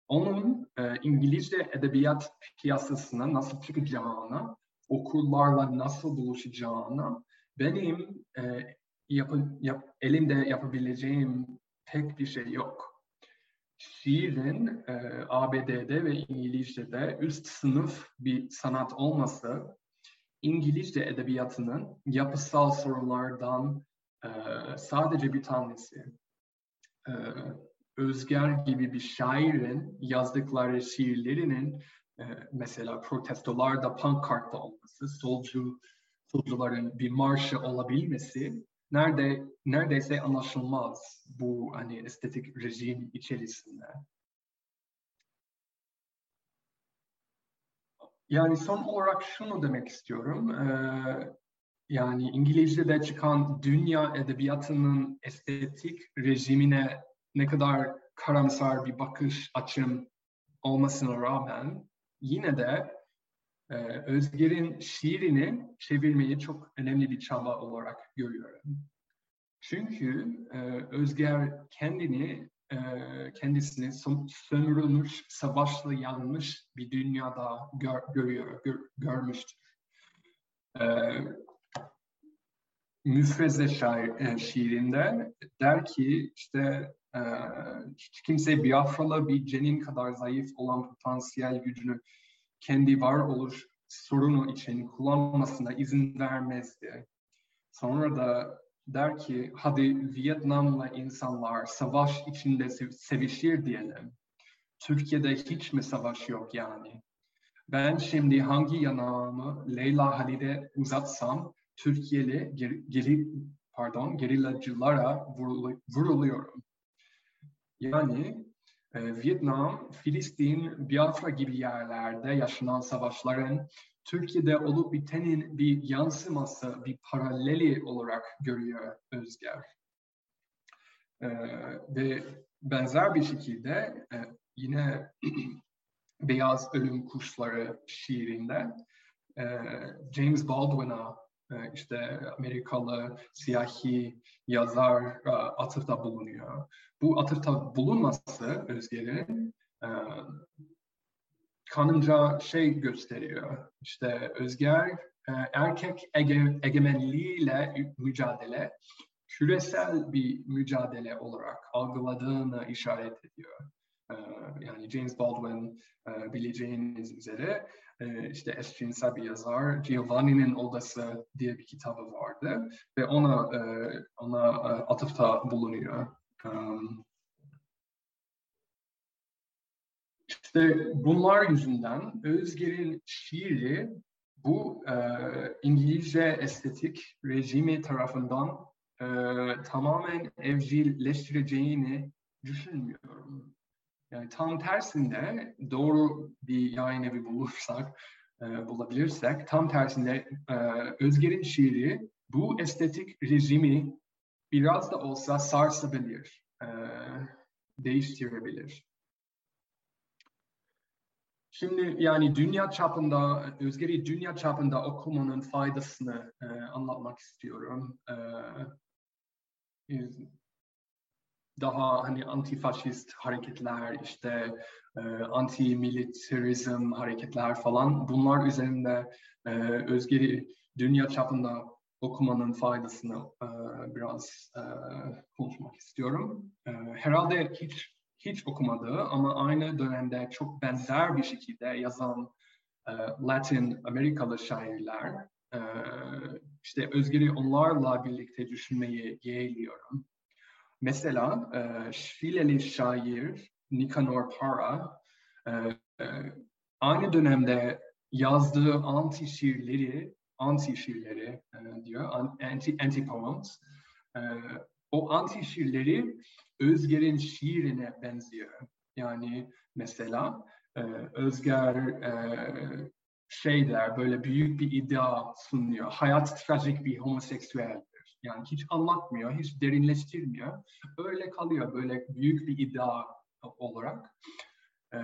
onun e, İngilizce edebiyat piyasasına nasıl çıkacağına okullarla nasıl buluşacağına benim e, yap, yap, elimde yapabileceğim pek bir şey yok. Şiirin e, ABD'de ve İngilizce'de üst sınıf bir sanat olması İngilizce edebiyatının yapısal sorunlardan e, sadece bir tanesi. E, Özger gibi bir şairin yazdıkları şiirlerinin e, mesela protestolarda pankartta olması, solcu solcuların bir marşı olabilmesi nerede neredeyse anlaşılmaz bu hani estetik rejim içerisinde. Yani son olarak şunu demek istiyorum. Ee, yani İngilizce'de çıkan dünya edebiyatının estetik rejimine ne kadar karamsar bir bakış açım olmasına rağmen yine de e, Özger'in şiirini çevirmeyi çok önemli bir çaba olarak görüyorum. Çünkü e, Özger kendini e, kendisini sömürülmüş, savaşla yanmış bir dünyada gör, görüyor, gör, görmüştür. E, müfreze şair, e, şiirinde der ki işte e, hiç kimse Biafralı bir cenin kadar zayıf olan potansiyel gücünü kendi varoluş sorunu için kullanmasına izin vermezdi. Sonra da der ki hadi Vietnam'la insanlar savaş içinde sevişir diyelim. Türkiye'de hiç mi savaş yok yani? Ben şimdi hangi yanağımı Leyla Halide uzatsam Türkiye'li geri, pardon gerillacılara vuruluyorum. Yani e, Vietnam, Filistin, Biafra gibi yerlerde yaşanan savaşların Türkiye'de olup bitenin bir yansıması, bir paraleli olarak görüyor Özger. E, ve benzer bir şekilde e, yine Beyaz Ölüm Kuşları şiirinde e, James Baldwin'a işte Amerikalı siyahi yazar e, atıfta bulunuyor. Bu atıfta bulunması Özger'in e, kanınca şey gösteriyor. İşte Özger e, erkek ege, egemenliğiyle mücadele küresel bir mücadele olarak algıladığını işaret ediyor. E, yani James Baldwin e, bileceğiniz üzere e, işte eşcinsel bir yazar Giovanni'nin Odası diye bir kitabı vardı ve ona e, ona atıfta bulunuyor. Um, İşte bunlar yüzünden Özger'in şiiri bu İngilizce estetik rejimi tarafından tamamen evcilleştireceğini düşünmüyorum. Yani tam tersinde doğru bir yayın evi bulursak, e, bulabilirsek, tam tersinde e, Özger'in şiiri bu estetik rejimi biraz da olsa sarsabilir, e, değiştirebilir. Şimdi yani dünya çapında, Özgür'ü dünya çapında okumanın faydasını e, anlatmak istiyorum. E, daha hani antifaşist hareketler, işte e, anti-militarizm hareketler falan bunlar üzerinde e, Özgür'ü dünya çapında okumanın faydasını e, biraz e, konuşmak istiyorum. Herhalde hiç hiç okumadığı ama aynı dönemde çok benzer bir şekilde yazan Latin Amerikalı şairler işte Özgür'ü onlarla birlikte düşünmeyi yeğliyorum. Mesela e, Şileli şair Nicanor Para e, e, aynı dönemde yazdığı anti şiirleri anti şiirleri e, diyor anti anti poems e, o anti şiirleri Özger'in şiirine benziyor. Yani mesela e, Özger e, şey der, böyle büyük bir iddia sunuyor. Hayat trajik bir homoseksüeldir. Yani hiç anlatmıyor, hiç derinleştirmiyor. Öyle kalıyor böyle büyük bir iddia olarak. E,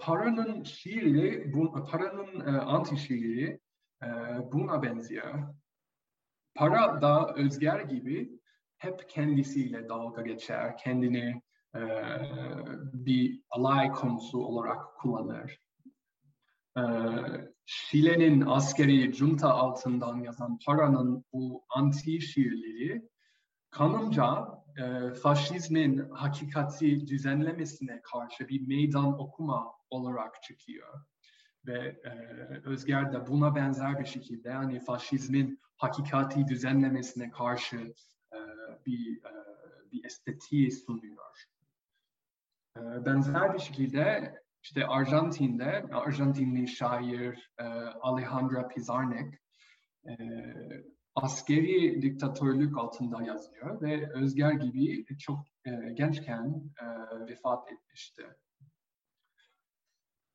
paranın şiiri, bu, paranın e, anti şiiri e, buna benziyor. Para da Özger gibi hep kendisiyle dalga geçer, kendini e, bir alay konusu olarak kullanır. E, Şile'nin askeri junta altından yazan Para'nın bu anti şiirleri kanımca e, faşizmin hakikati düzenlemesine karşı bir meydan okuma olarak çıkıyor. Ve e, Özger de buna benzer bir şekilde yani faşizmin hakikati düzenlemesine karşı bir e, bir estetiği sunuyor. E, benzer bir şekilde işte Arjantin'de Arjantinli şair e, Alejandra Pizarnik askeri diktatörlük altında yazıyor ve Özger gibi çok gençken vefat etmişti.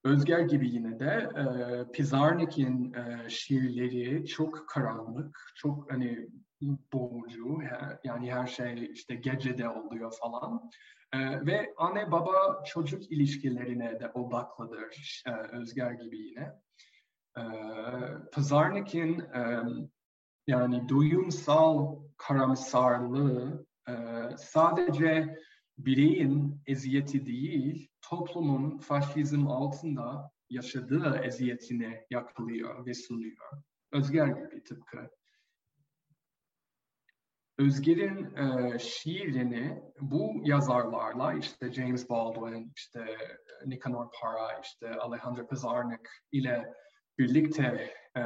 Özger gibi yine de e, Pizarnik'in e, şiirleri çok karanlık, çok hani boğucu, yani her şey işte gecede oluyor falan. E, ve anne baba çocuk ilişkilerine de odaklıdır e, Özger gibi yine. E, Pizarnik'in e, yani duyumsal karamsarlığı e, sadece bireyin eziyeti değil, toplumun faşizm altında yaşadığı eziyetini yakalıyor ve sunuyor. Özger gibi tıpkı. Özger'in e, şiirini bu yazarlarla işte James Baldwin, işte Nicanor Para, işte Alejandro Pizarnik ile birlikte e,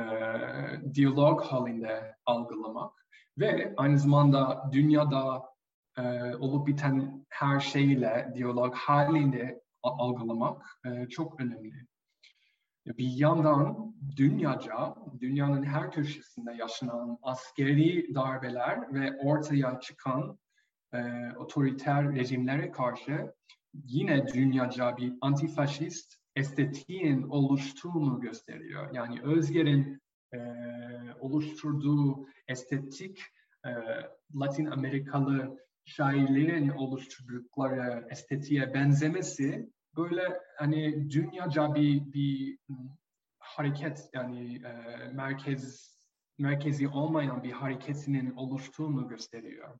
diyalog halinde algılamak ve aynı zamanda dünyada e, olup biten her şeyle diyalog halinde algılamak e, çok önemli. Bir yandan dünyaca, dünyanın her köşesinde yaşanan askeri darbeler ve ortaya çıkan e, otoriter rejimlere karşı yine dünyaca bir antifaşist estetiğin oluştuğunu gösteriyor. Yani Özger'in e, oluşturduğu estetik e, Latin Amerikalı şairlerin oluşturdukları estetiğe benzemesi böyle hani dünyaca bir, bir hareket yani e, merkez merkezi olmayan bir hareketinin oluştuğunu gösteriyor.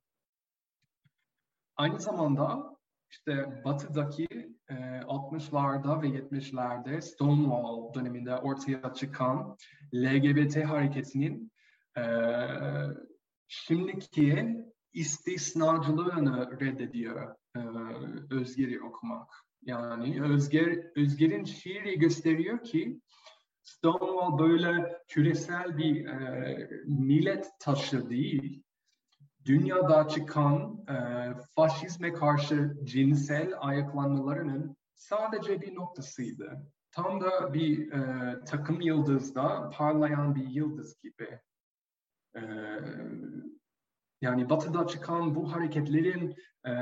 Aynı zamanda işte batıdaki e, 60'larda ve 70'lerde Stonewall döneminde ortaya çıkan LGBT hareketinin e, şimdiki istisnacılığını reddediyor e, Özger'i okumak. Yani Özger, Özger'in şiiri gösteriyor ki Stonewall böyle küresel bir e, millet taşı değil, dünyada çıkan e, faşizme karşı cinsel ayaklanmalarının sadece bir noktasıydı. Tam da bir e, takım yıldızda parlayan bir yıldız gibi. E, yani batıda çıkan bu hareketlerin e,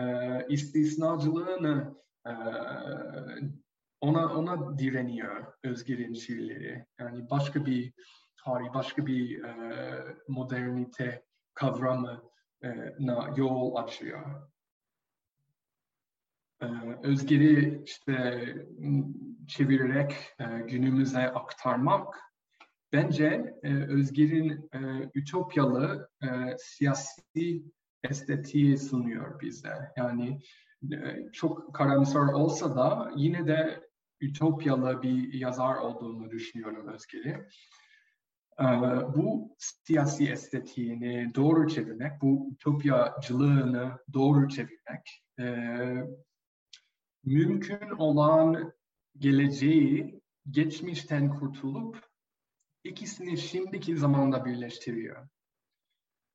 istisnacılığını e, ona ona direniyor Özgür'ün şiirleri. Yani başka bir tarih, başka bir e, modernite kavramı na yol açıyor. Özgür'ü işte çevirerek günümüze aktarmak bence Özgür'ün ütopyalı siyasi estetiği sunuyor bize. Yani çok karamsar olsa da yine de ütopyalı bir yazar olduğunu düşünüyorum Özgür'ü. Ee, bu siyasi estetiğini doğru çevirmek, bu ütopyacılığını doğru çevirmek, e, mümkün olan geleceği geçmişten kurtulup ikisini şimdiki zamanda birleştiriyor.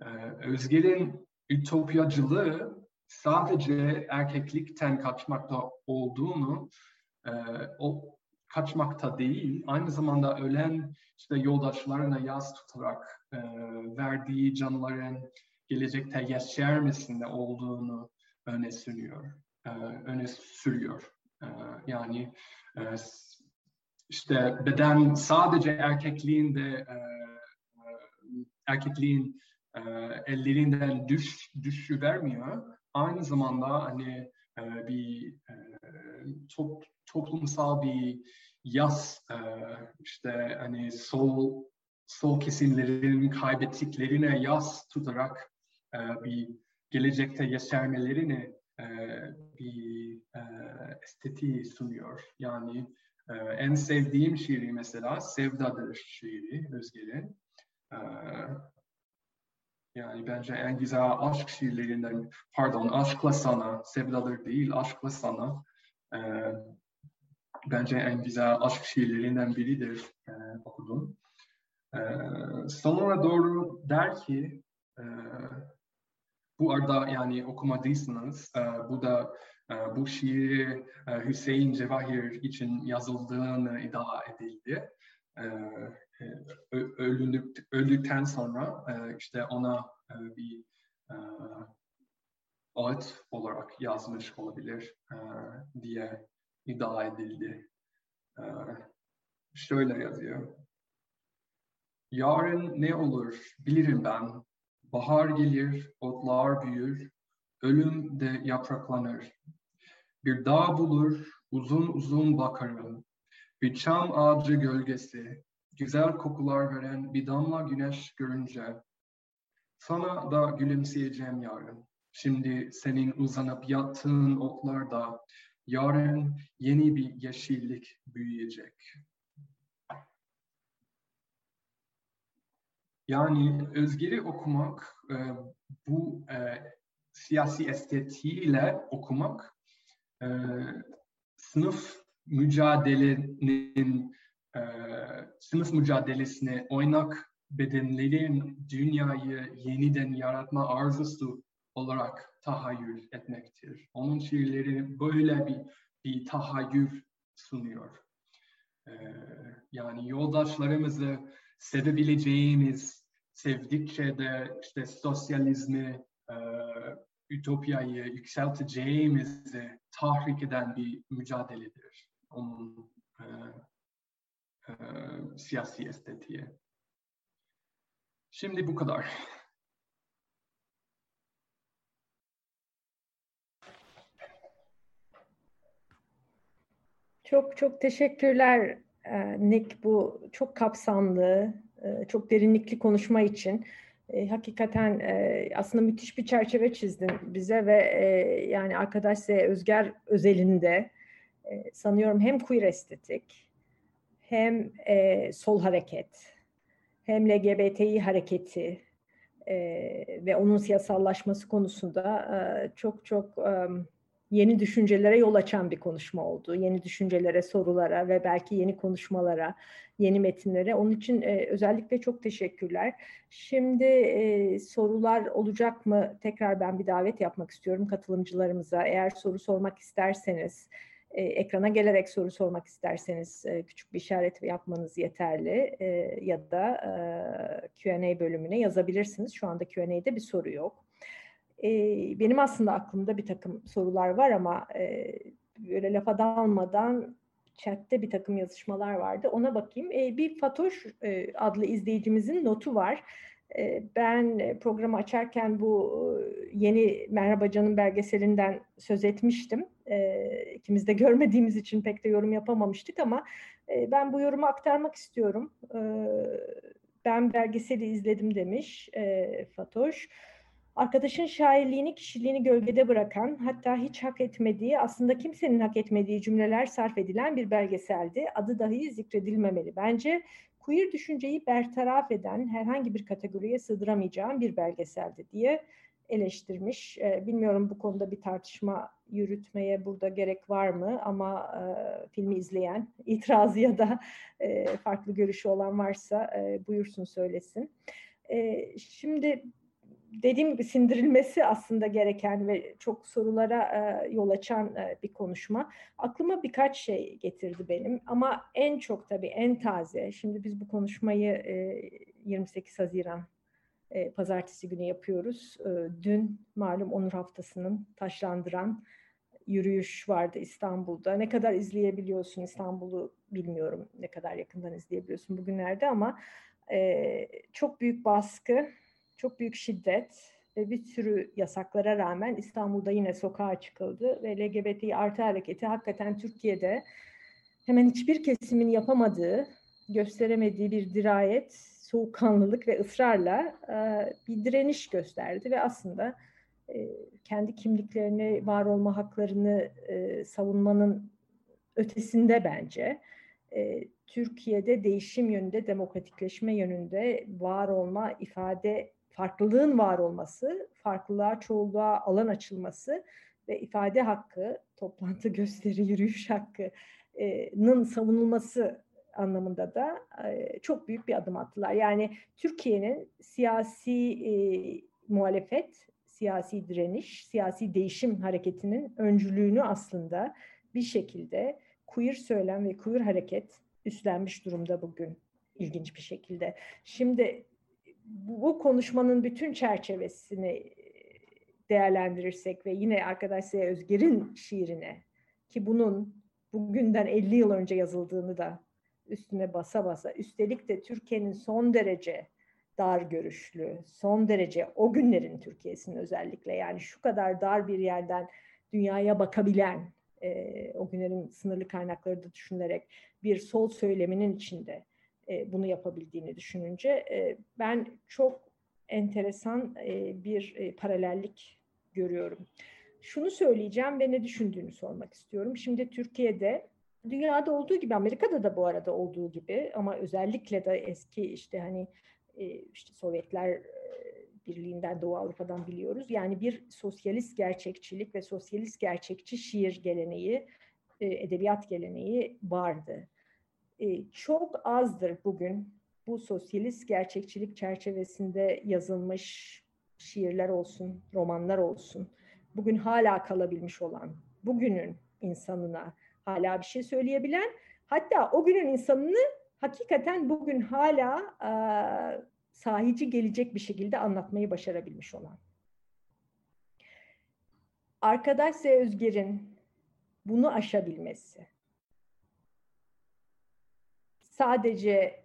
Ee, Özger'in ütopyacılığı sadece erkeklikten kaçmakta olduğunu e, o kaçmakta değil, aynı zamanda ölen işte yoldaşlarına yaz tutarak e, verdiği canların gelecekte yeşermesinde olduğunu öne sürüyor. E, öne sürüyor. E, yani e, işte beden sadece erkekliğin de e, erkekliğin e, ellerinden düş düşü vermiyor. Aynı zamanda hani e, bir e, top, toplumsal bir yaz e, işte hani sol sol kesimlerin kaybettiklerine yaz tutarak e, bir gelecekte yeşermelerini e, bir e, estetiği sunuyor. Yani e, en sevdiğim şiiri mesela Sevdadır şiiri Özger'in. E, yani bence en güzel aşk şiirlerinden, pardon aşkla sana, sevdadır değil aşkla sana. E, bence en güzel aşk şiirlerinden biridir e, okudum. E, sonuna doğru der ki, e, bu arada yani okumadıysanız, e, bu da e, bu şiiri e, Hüseyin Cevahir için yazıldığını iddia edildi. E, öldük, öldükten sonra işte ona bir ağıt olarak yazmış olabilir diye iddia edildi. şöyle yazıyor. Yarın ne olur bilirim ben. Bahar gelir, otlar büyür, ölüm de yapraklanır. Bir dağ bulur, uzun uzun bakarım. Bir çam ağacı gölgesi, güzel kokular veren bir damla güneş görünce. Sana da gülümseyeceğim yarın. Şimdi senin uzanıp yattığın otlarda yarın yeni bir yeşillik büyüyecek. Yani Özgür'ü okumak, e, bu e, siyasi estetiğiyle okumak, e, sınıf mücadelenin, e, sınıf mücadelesine oynak bedenlerin dünyayı yeniden yaratma arzusu olarak tahayyül etmektir. Onun şiirleri böyle bir, bir tahayyül sunuyor. Ee, yani yoldaşlarımızı sevebileceğimiz, sevdikçe de işte sosyalizmi, e, ütopyayı yükselteceğimizi tahrik eden bir mücadeledir. Onun e, e, siyasi estetiği. Şimdi bu kadar. Çok çok teşekkürler e, Nick bu çok kapsamlı, e, çok derinlikli konuşma için. E, hakikaten aslında müthiş bir çerçeve çizdin bize ve yani arkadaş Özger özelinde sanıyorum hem queer estetik hem sol hareket hem LGBTİ hareketi ve onun siyasallaşması konusunda çok çok yeni düşüncelere yol açan bir konuşma oldu. Yeni düşüncelere, sorulara ve belki yeni konuşmalara, yeni metinlere. Onun için e, özellikle çok teşekkürler. Şimdi e, sorular olacak mı? Tekrar ben bir davet yapmak istiyorum katılımcılarımıza. Eğer soru sormak isterseniz, e, ekrana gelerek soru sormak isterseniz e, küçük bir işaret yapmanız yeterli e, ya da e, Q&A bölümüne yazabilirsiniz. Şu anda Q&A'de bir soru yok. E, benim aslında aklımda bir takım sorular var ama e, böyle lafa dalmadan chatte bir takım yazışmalar vardı. Ona bakayım. E, bir Fatoş e, adlı izleyicimizin notu var. E, ben programı açarken bu yeni Merhaba Canım belgeselinden söz etmiştim. E, ikimiz de görmediğimiz için pek de yorum yapamamıştık ama e, ben bu yorumu aktarmak istiyorum. E, ben belgeseli izledim demiş e, Fatoş. Arkadaşın şairliğini, kişiliğini gölgede bırakan, hatta hiç hak etmediği, aslında kimsenin hak etmediği cümleler sarf edilen bir belgeseldi. Adı dahi zikredilmemeli. Bence queer düşünceyi bertaraf eden, herhangi bir kategoriye sığdıramayacağım bir belgeseldi diye eleştirmiş. Ee, bilmiyorum bu konuda bir tartışma yürütmeye burada gerek var mı ama e, filmi izleyen, itirazı ya da e, farklı görüşü olan varsa e, buyursun söylesin. Şimdi dediğim gibi sindirilmesi aslında gereken ve çok sorulara yol açan bir konuşma. Aklıma birkaç şey getirdi benim ama en çok tabii en taze. Şimdi biz bu konuşmayı e, 28 Haziran e, pazartesi günü yapıyoruz. E, dün malum Onur Haftası'nın taşlandıran yürüyüş vardı İstanbul'da. Ne kadar izleyebiliyorsun İstanbul'u bilmiyorum ne kadar yakından izleyebiliyorsun bugünlerde ama e, çok büyük baskı çok büyük şiddet ve bir sürü yasaklara rağmen İstanbul'da yine sokağa çıkıldı ve LGBT artı hareketi hakikaten Türkiye'de hemen hiçbir kesimin yapamadığı, gösteremediği bir dirayet, soğukkanlılık ve ısrarla e, bir direniş gösterdi ve aslında e, kendi kimliklerini, var olma haklarını e, savunmanın ötesinde bence e, Türkiye'de değişim yönünde, demokratikleşme yönünde var olma, ifade farklılığın var olması, farklılığa, çoğulluğa alan açılması ve ifade hakkı, toplantı, gösteri, yürüyüş hakkının savunulması anlamında da çok büyük bir adım attılar. Yani Türkiye'nin siyasi e, muhalefet, siyasi direniş, siyasi değişim hareketinin öncülüğünü aslında bir şekilde queer söylem ve queer hareket üstlenmiş durumda bugün ilginç bir şekilde. Şimdi bu konuşmanın bütün çerçevesini değerlendirirsek ve yine arkadaş Özger'in şiirine ki bunun bugünden 50 yıl önce yazıldığını da üstüne basa basa. Üstelik de Türkiye'nin son derece dar görüşlü, son derece o günlerin Türkiye'sinin özellikle yani şu kadar dar bir yerden dünyaya bakabilen, e, o günlerin sınırlı kaynakları da düşünülerek bir sol söyleminin içinde e, bunu yapabildiğini düşününce e, ben çok enteresan e, bir e, paralellik görüyorum. Şunu söyleyeceğim ve ne düşündüğünü sormak istiyorum. Şimdi Türkiye'de dünyada olduğu gibi Amerika'da da bu arada olduğu gibi ama özellikle de eski işte hani e, işte Sovyetler Birliği'nden Doğu Avrupa'dan biliyoruz. Yani bir sosyalist gerçekçilik ve sosyalist gerçekçi şiir geleneği, edebiyat geleneği vardı. Çok azdır bugün bu sosyalist gerçekçilik çerçevesinde yazılmış şiirler olsun, romanlar olsun. Bugün hala kalabilmiş olan, bugünün insanına hala bir şey söyleyebilen, hatta o günün insanını hakikaten bugün hala e, sahici gelecek bir şekilde anlatmayı başarabilmiş olan. Arkadaş Z. Özger'in bunu aşabilmesi, sadece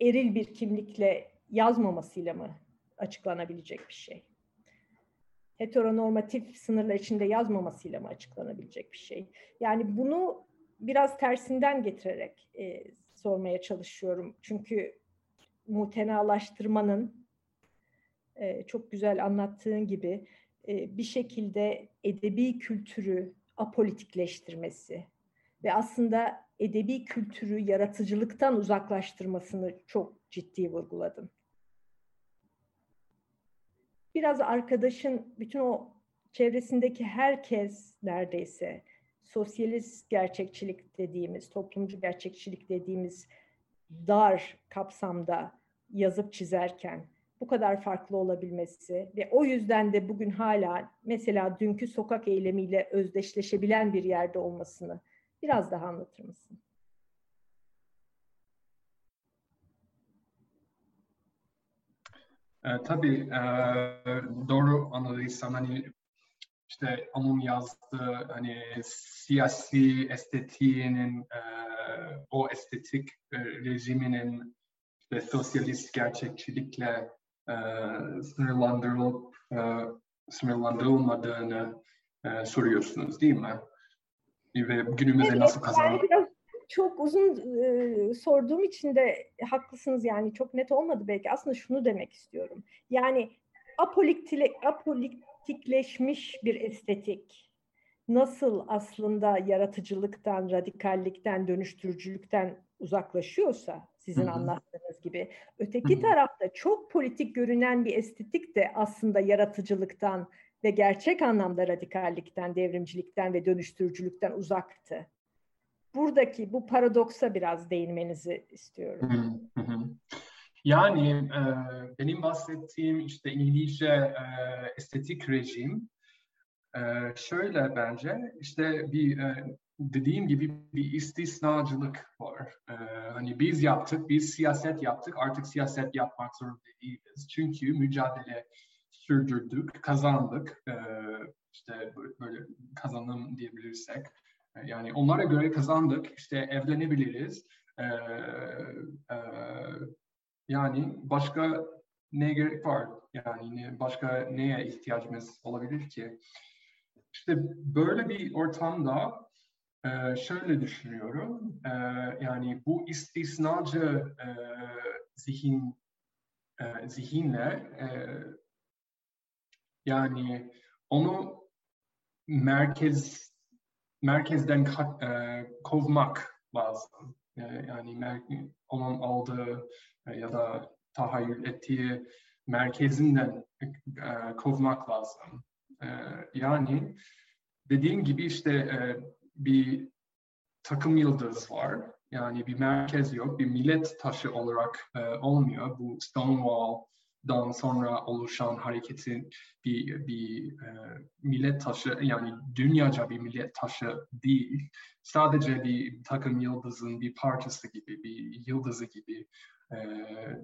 eril bir kimlikle yazmamasıyla mı açıklanabilecek bir şey? Heteronormatif sınırlar içinde yazmamasıyla mı açıklanabilecek bir şey? Yani bunu biraz tersinden getirerek e, sormaya çalışıyorum. Çünkü mutenalaştırmanın e, çok güzel anlattığın gibi e, bir şekilde edebi kültürü apolitikleştirmesi ve aslında edebi kültürü yaratıcılıktan uzaklaştırmasını çok ciddi vurguladın. Biraz arkadaşın bütün o çevresindeki herkes neredeyse sosyalist gerçekçilik dediğimiz, toplumcu gerçekçilik dediğimiz dar kapsamda yazıp çizerken bu kadar farklı olabilmesi ve o yüzden de bugün hala mesela dünkü sokak eylemiyle özdeşleşebilen bir yerde olmasını biraz daha anlatır mısın? E, tabii e, doğru anladıysam hani işte onun yazdığı hani siyasi estetiğinin e, o estetik e, rejiminin işte sosyalist gerçekçilikle e, sınırlandırılıp e, sınırlandırılmadığını e, soruyorsunuz değil mi? Ve günümüzde evet, nasıl kazanılır? Çok uzun e, sorduğum için de haklısınız yani çok net olmadı belki. Aslında şunu demek istiyorum. Yani apolitik, apolitikleşmiş bir estetik nasıl aslında yaratıcılıktan, radikallikten, dönüştürücülükten uzaklaşıyorsa sizin Hı-hı. anlattığınız gibi. Öteki Hı-hı. tarafta çok politik görünen bir estetik de aslında yaratıcılıktan ve gerçek anlamda radikallikten, devrimcilikten ve dönüştürücülükten uzaktı buradaki bu paradoksa biraz değinmenizi istiyorum. Yani e, benim bahsettiğim işte İngilizce e, estetik rejim e, şöyle bence işte bir e, dediğim gibi bir istisnacılık var. E, hani biz yaptık, biz siyaset yaptık, artık siyaset yapmak zorunda değiliz. Çünkü mücadele sürdürdük, kazandık. E, işte böyle kazanım diyebilirsek. Yani onlara göre kazandık, işte evlenebiliriz. Ee, e, yani başka ne gerek var? Yani başka neye ihtiyacımız olabilir ki? İşte böyle bir ortamda e, şöyle düşünüyorum. E, yani bu istisnacı e, zihin e, zihinle e, yani onu merkez merkezden e, kovmak lazım. E, yani mer onun aldığı e, ya da tahayyül ettiği merkezinden e, kovmak lazım. E, yani dediğim gibi işte e, bir takım yıldız var. Yani bir merkez yok, bir millet taşı olarak e, olmuyor. Bu Stonewall dan sonra oluşan hareketin bir, bir e, millet taşı yani dünyaca bir millet taşı değil. Sadece bir takım yıldızın bir parçası gibi, bir yıldızı gibi e,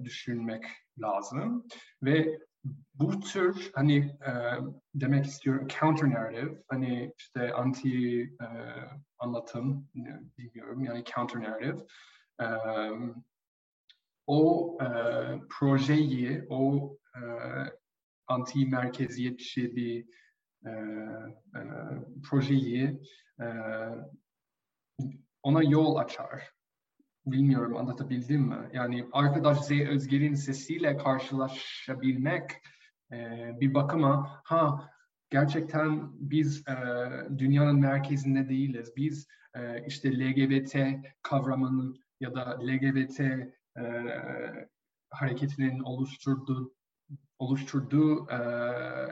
düşünmek lazım. Ve bu tür hani e, demek istiyorum counter narrative hani işte anti e, anlatım bilmiyorum yani counter narrative e, o e, projeyi o e, anti merkeziyetçi bir e, e, projeyi e, ona yol açar. Bilmiyorum anlatabildim mi? Yani arkadaş Z Özger'in sesiyle karşılaşabilmek e, bir bakıma ha gerçekten biz e, dünyanın merkezinde değiliz. Biz e, işte LGBT kavramının ya da LGBT e, hareketinin oluşturduğu oluşturduğu e,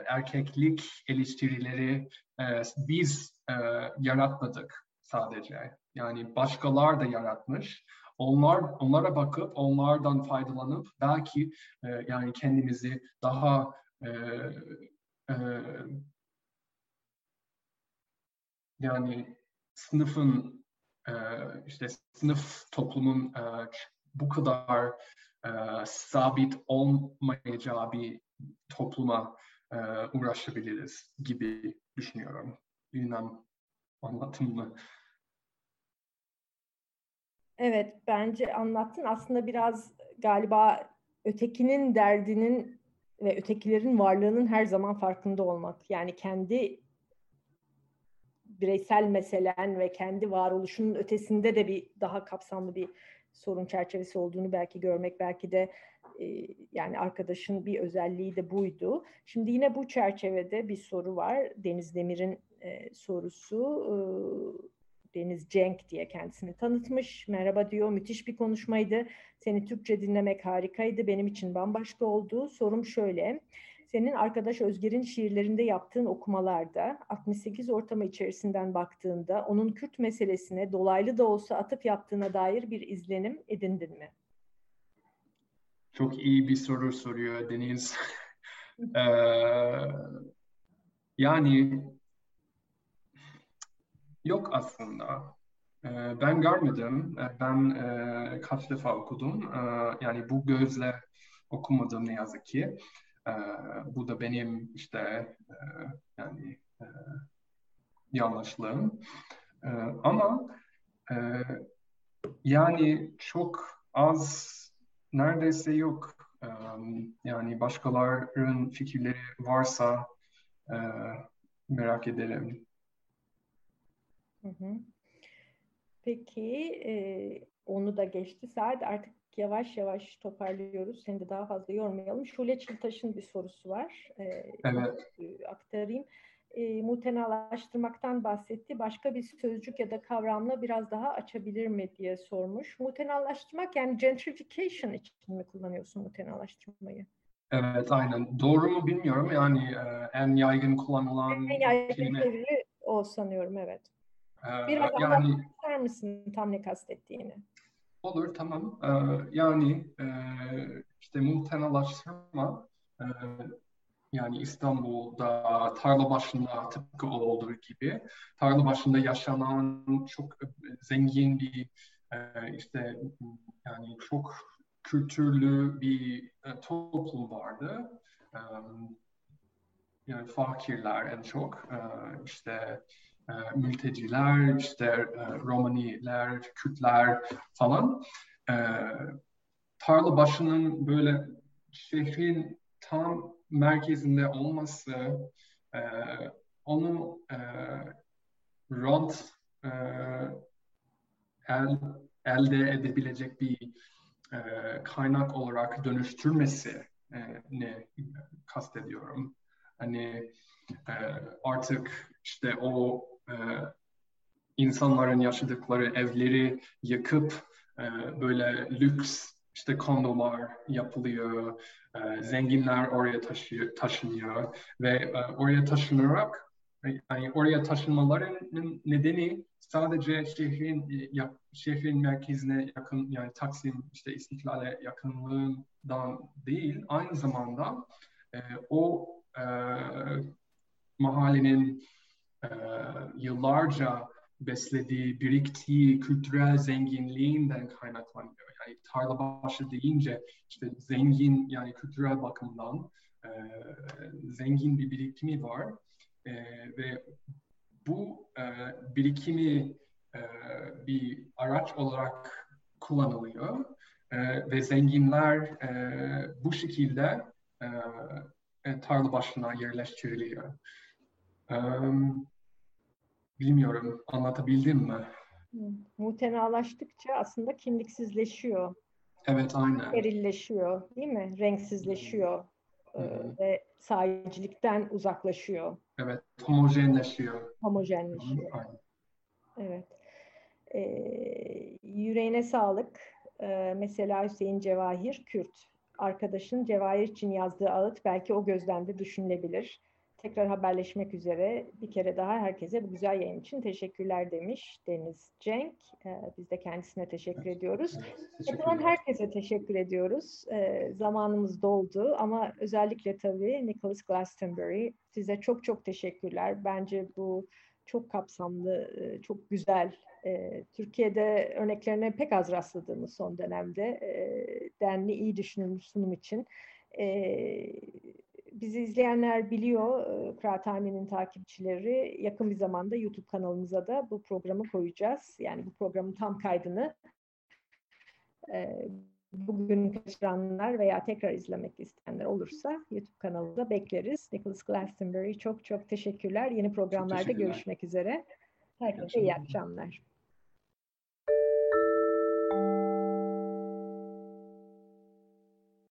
erkeklik eleştirileri e, biz e, yaratmadık sadece. Yani başkalar da yaratmış. Onlar onlara bakıp onlardan faydalanıp belki e, yani kendimizi daha e, e, yani sınıfın e, işte sınıf toplumun e, bu kadar e, sabit olmayacağı bir topluma e, uğraşabiliriz gibi düşünüyorum. Bilmem anlattım mı? Evet, bence anlattın. Aslında biraz galiba ötekinin derdinin ve ötekilerin varlığının her zaman farkında olmak. Yani kendi bireysel meselen ve kendi varoluşunun ötesinde de bir daha kapsamlı bir sorun çerçevesi olduğunu belki görmek, belki de e, yani arkadaşın bir özelliği de buydu. Şimdi yine bu çerçevede bir soru var. Deniz Demir'in e, sorusu. E, Deniz Cenk diye kendisini tanıtmış. Merhaba diyor, müthiş bir konuşmaydı. Seni Türkçe dinlemek harikaydı, benim için bambaşka oldu. Sorum şöyle, senin arkadaş Özger'in şiirlerinde yaptığın okumalarda 68 ortamı içerisinden baktığında onun Kürt meselesine dolaylı da olsa atıp yaptığına dair bir izlenim edindin mi? Çok iyi bir soru soruyor Deniz. ee, yani yok aslında. Ee, ben görmedim. Ee, ben e, kaç defa okudum. Ee, yani bu gözle okumadım ne yazık ki. Ee, bu da benim işte e, yani e, yanlışlığım. Ee, ama e, yani çok az neredeyse yok. Ee, yani başkalarının fikirleri varsa merak ederim. Peki onu da geçti saat artık yavaş yavaş toparlıyoruz. Seni de daha fazla yormayalım. Şule Çiltaş'ın bir sorusu var. Ee, evet. Aktarayım. E, mutenalaştırmaktan bahsetti. Başka bir sözcük ya da kavramla biraz daha açabilir mi diye sormuş. Mutenalaştırmak yani gentrification için mi kullanıyorsun mutenalaştırmayı? Evet aynen. Doğru mu bilmiyorum. Yani e, en yaygın kullanılan en yaygın kelime. o sanıyorum evet. Ee, biraz yani, anlatmak mısın tam ne kastettiğini? Olur tamam. Ee, yani e, işte muhtenalaştırma e, yani İstanbul'da tarla başında tıpkı olduğu gibi tarla başında yaşanan çok zengin bir e, işte yani çok kültürlü bir e, toplum vardı. E, yani fakirler en çok e, işte e, mülteciler, işte e, Romaniler, Kürtler falan. E, tarla başının böyle şehrin tam merkezinde olması e, onu e, rant e, el, elde edebilecek bir e, kaynak olarak dönüştürmesi e, ne kastediyorum. Hani e, artık işte o e, insanların yaşadıkları evleri yakıp e, böyle lüks işte kondolar yapılıyor, e, zenginler oraya taşıyor, taşınıyor ve e, oraya taşınarak yani oraya taşınmaların nedeni sadece şehrin ya, şehrin merkezine yakın yani Taksim işte İstiklal'e yakınlığından değil aynı zamanda e, o e, mahallenin yıllarca beslediği, biriktiği kültürel zenginliğinden kaynaklanıyor. Yani tarla başı deyince işte zengin yani kültürel bakımdan e, zengin bir birikimi var e, ve bu e, birikimi e, bir araç olarak kullanılıyor e, ve zenginler e, bu şekilde e, tarla başına yerleştiriliyor. E, bilmiyorum anlatabildim mi? Mutenalaştıkça aslında kimliksizleşiyor. Evet aynen. Erilleşiyor değil mi? Renksizleşiyor. Hı-hı. ve sahicilikten uzaklaşıyor. Evet, homojenleşiyor. Homojenleşiyor. Aynen. Evet. Ee, yüreğine sağlık. Ee, mesela Hüseyin Cevahir Kürt. Arkadaşın Cevahir için yazdığı ağıt belki o gözden de düşünülebilir. Tekrar haberleşmek üzere. Bir kere daha herkese bu güzel yayın için teşekkürler demiş Deniz Cenk. Ee, biz de kendisine teşekkür evet, ediyoruz. Evet, herkese teşekkür ediyoruz. Ee, zamanımız doldu ama özellikle tabii Nicholas Glastonbury size çok çok teşekkürler. Bence bu çok kapsamlı, e, çok güzel. E, Türkiye'de örneklerine pek az rastladığımız son dönemde e, denli iyi düşünülmüş sunum için bizi izleyenler biliyor, Kıraathane'nin takipçileri. Yakın bir zamanda YouTube kanalımıza da bu programı koyacağız. Yani bu programın tam kaydını bugün kaçıranlar veya tekrar izlemek isteyenler olursa YouTube kanalında bekleriz. Nicholas Glastonbury çok çok teşekkürler. Yeni programlarda görüşmek üzere. Herkese iyi akşamlar.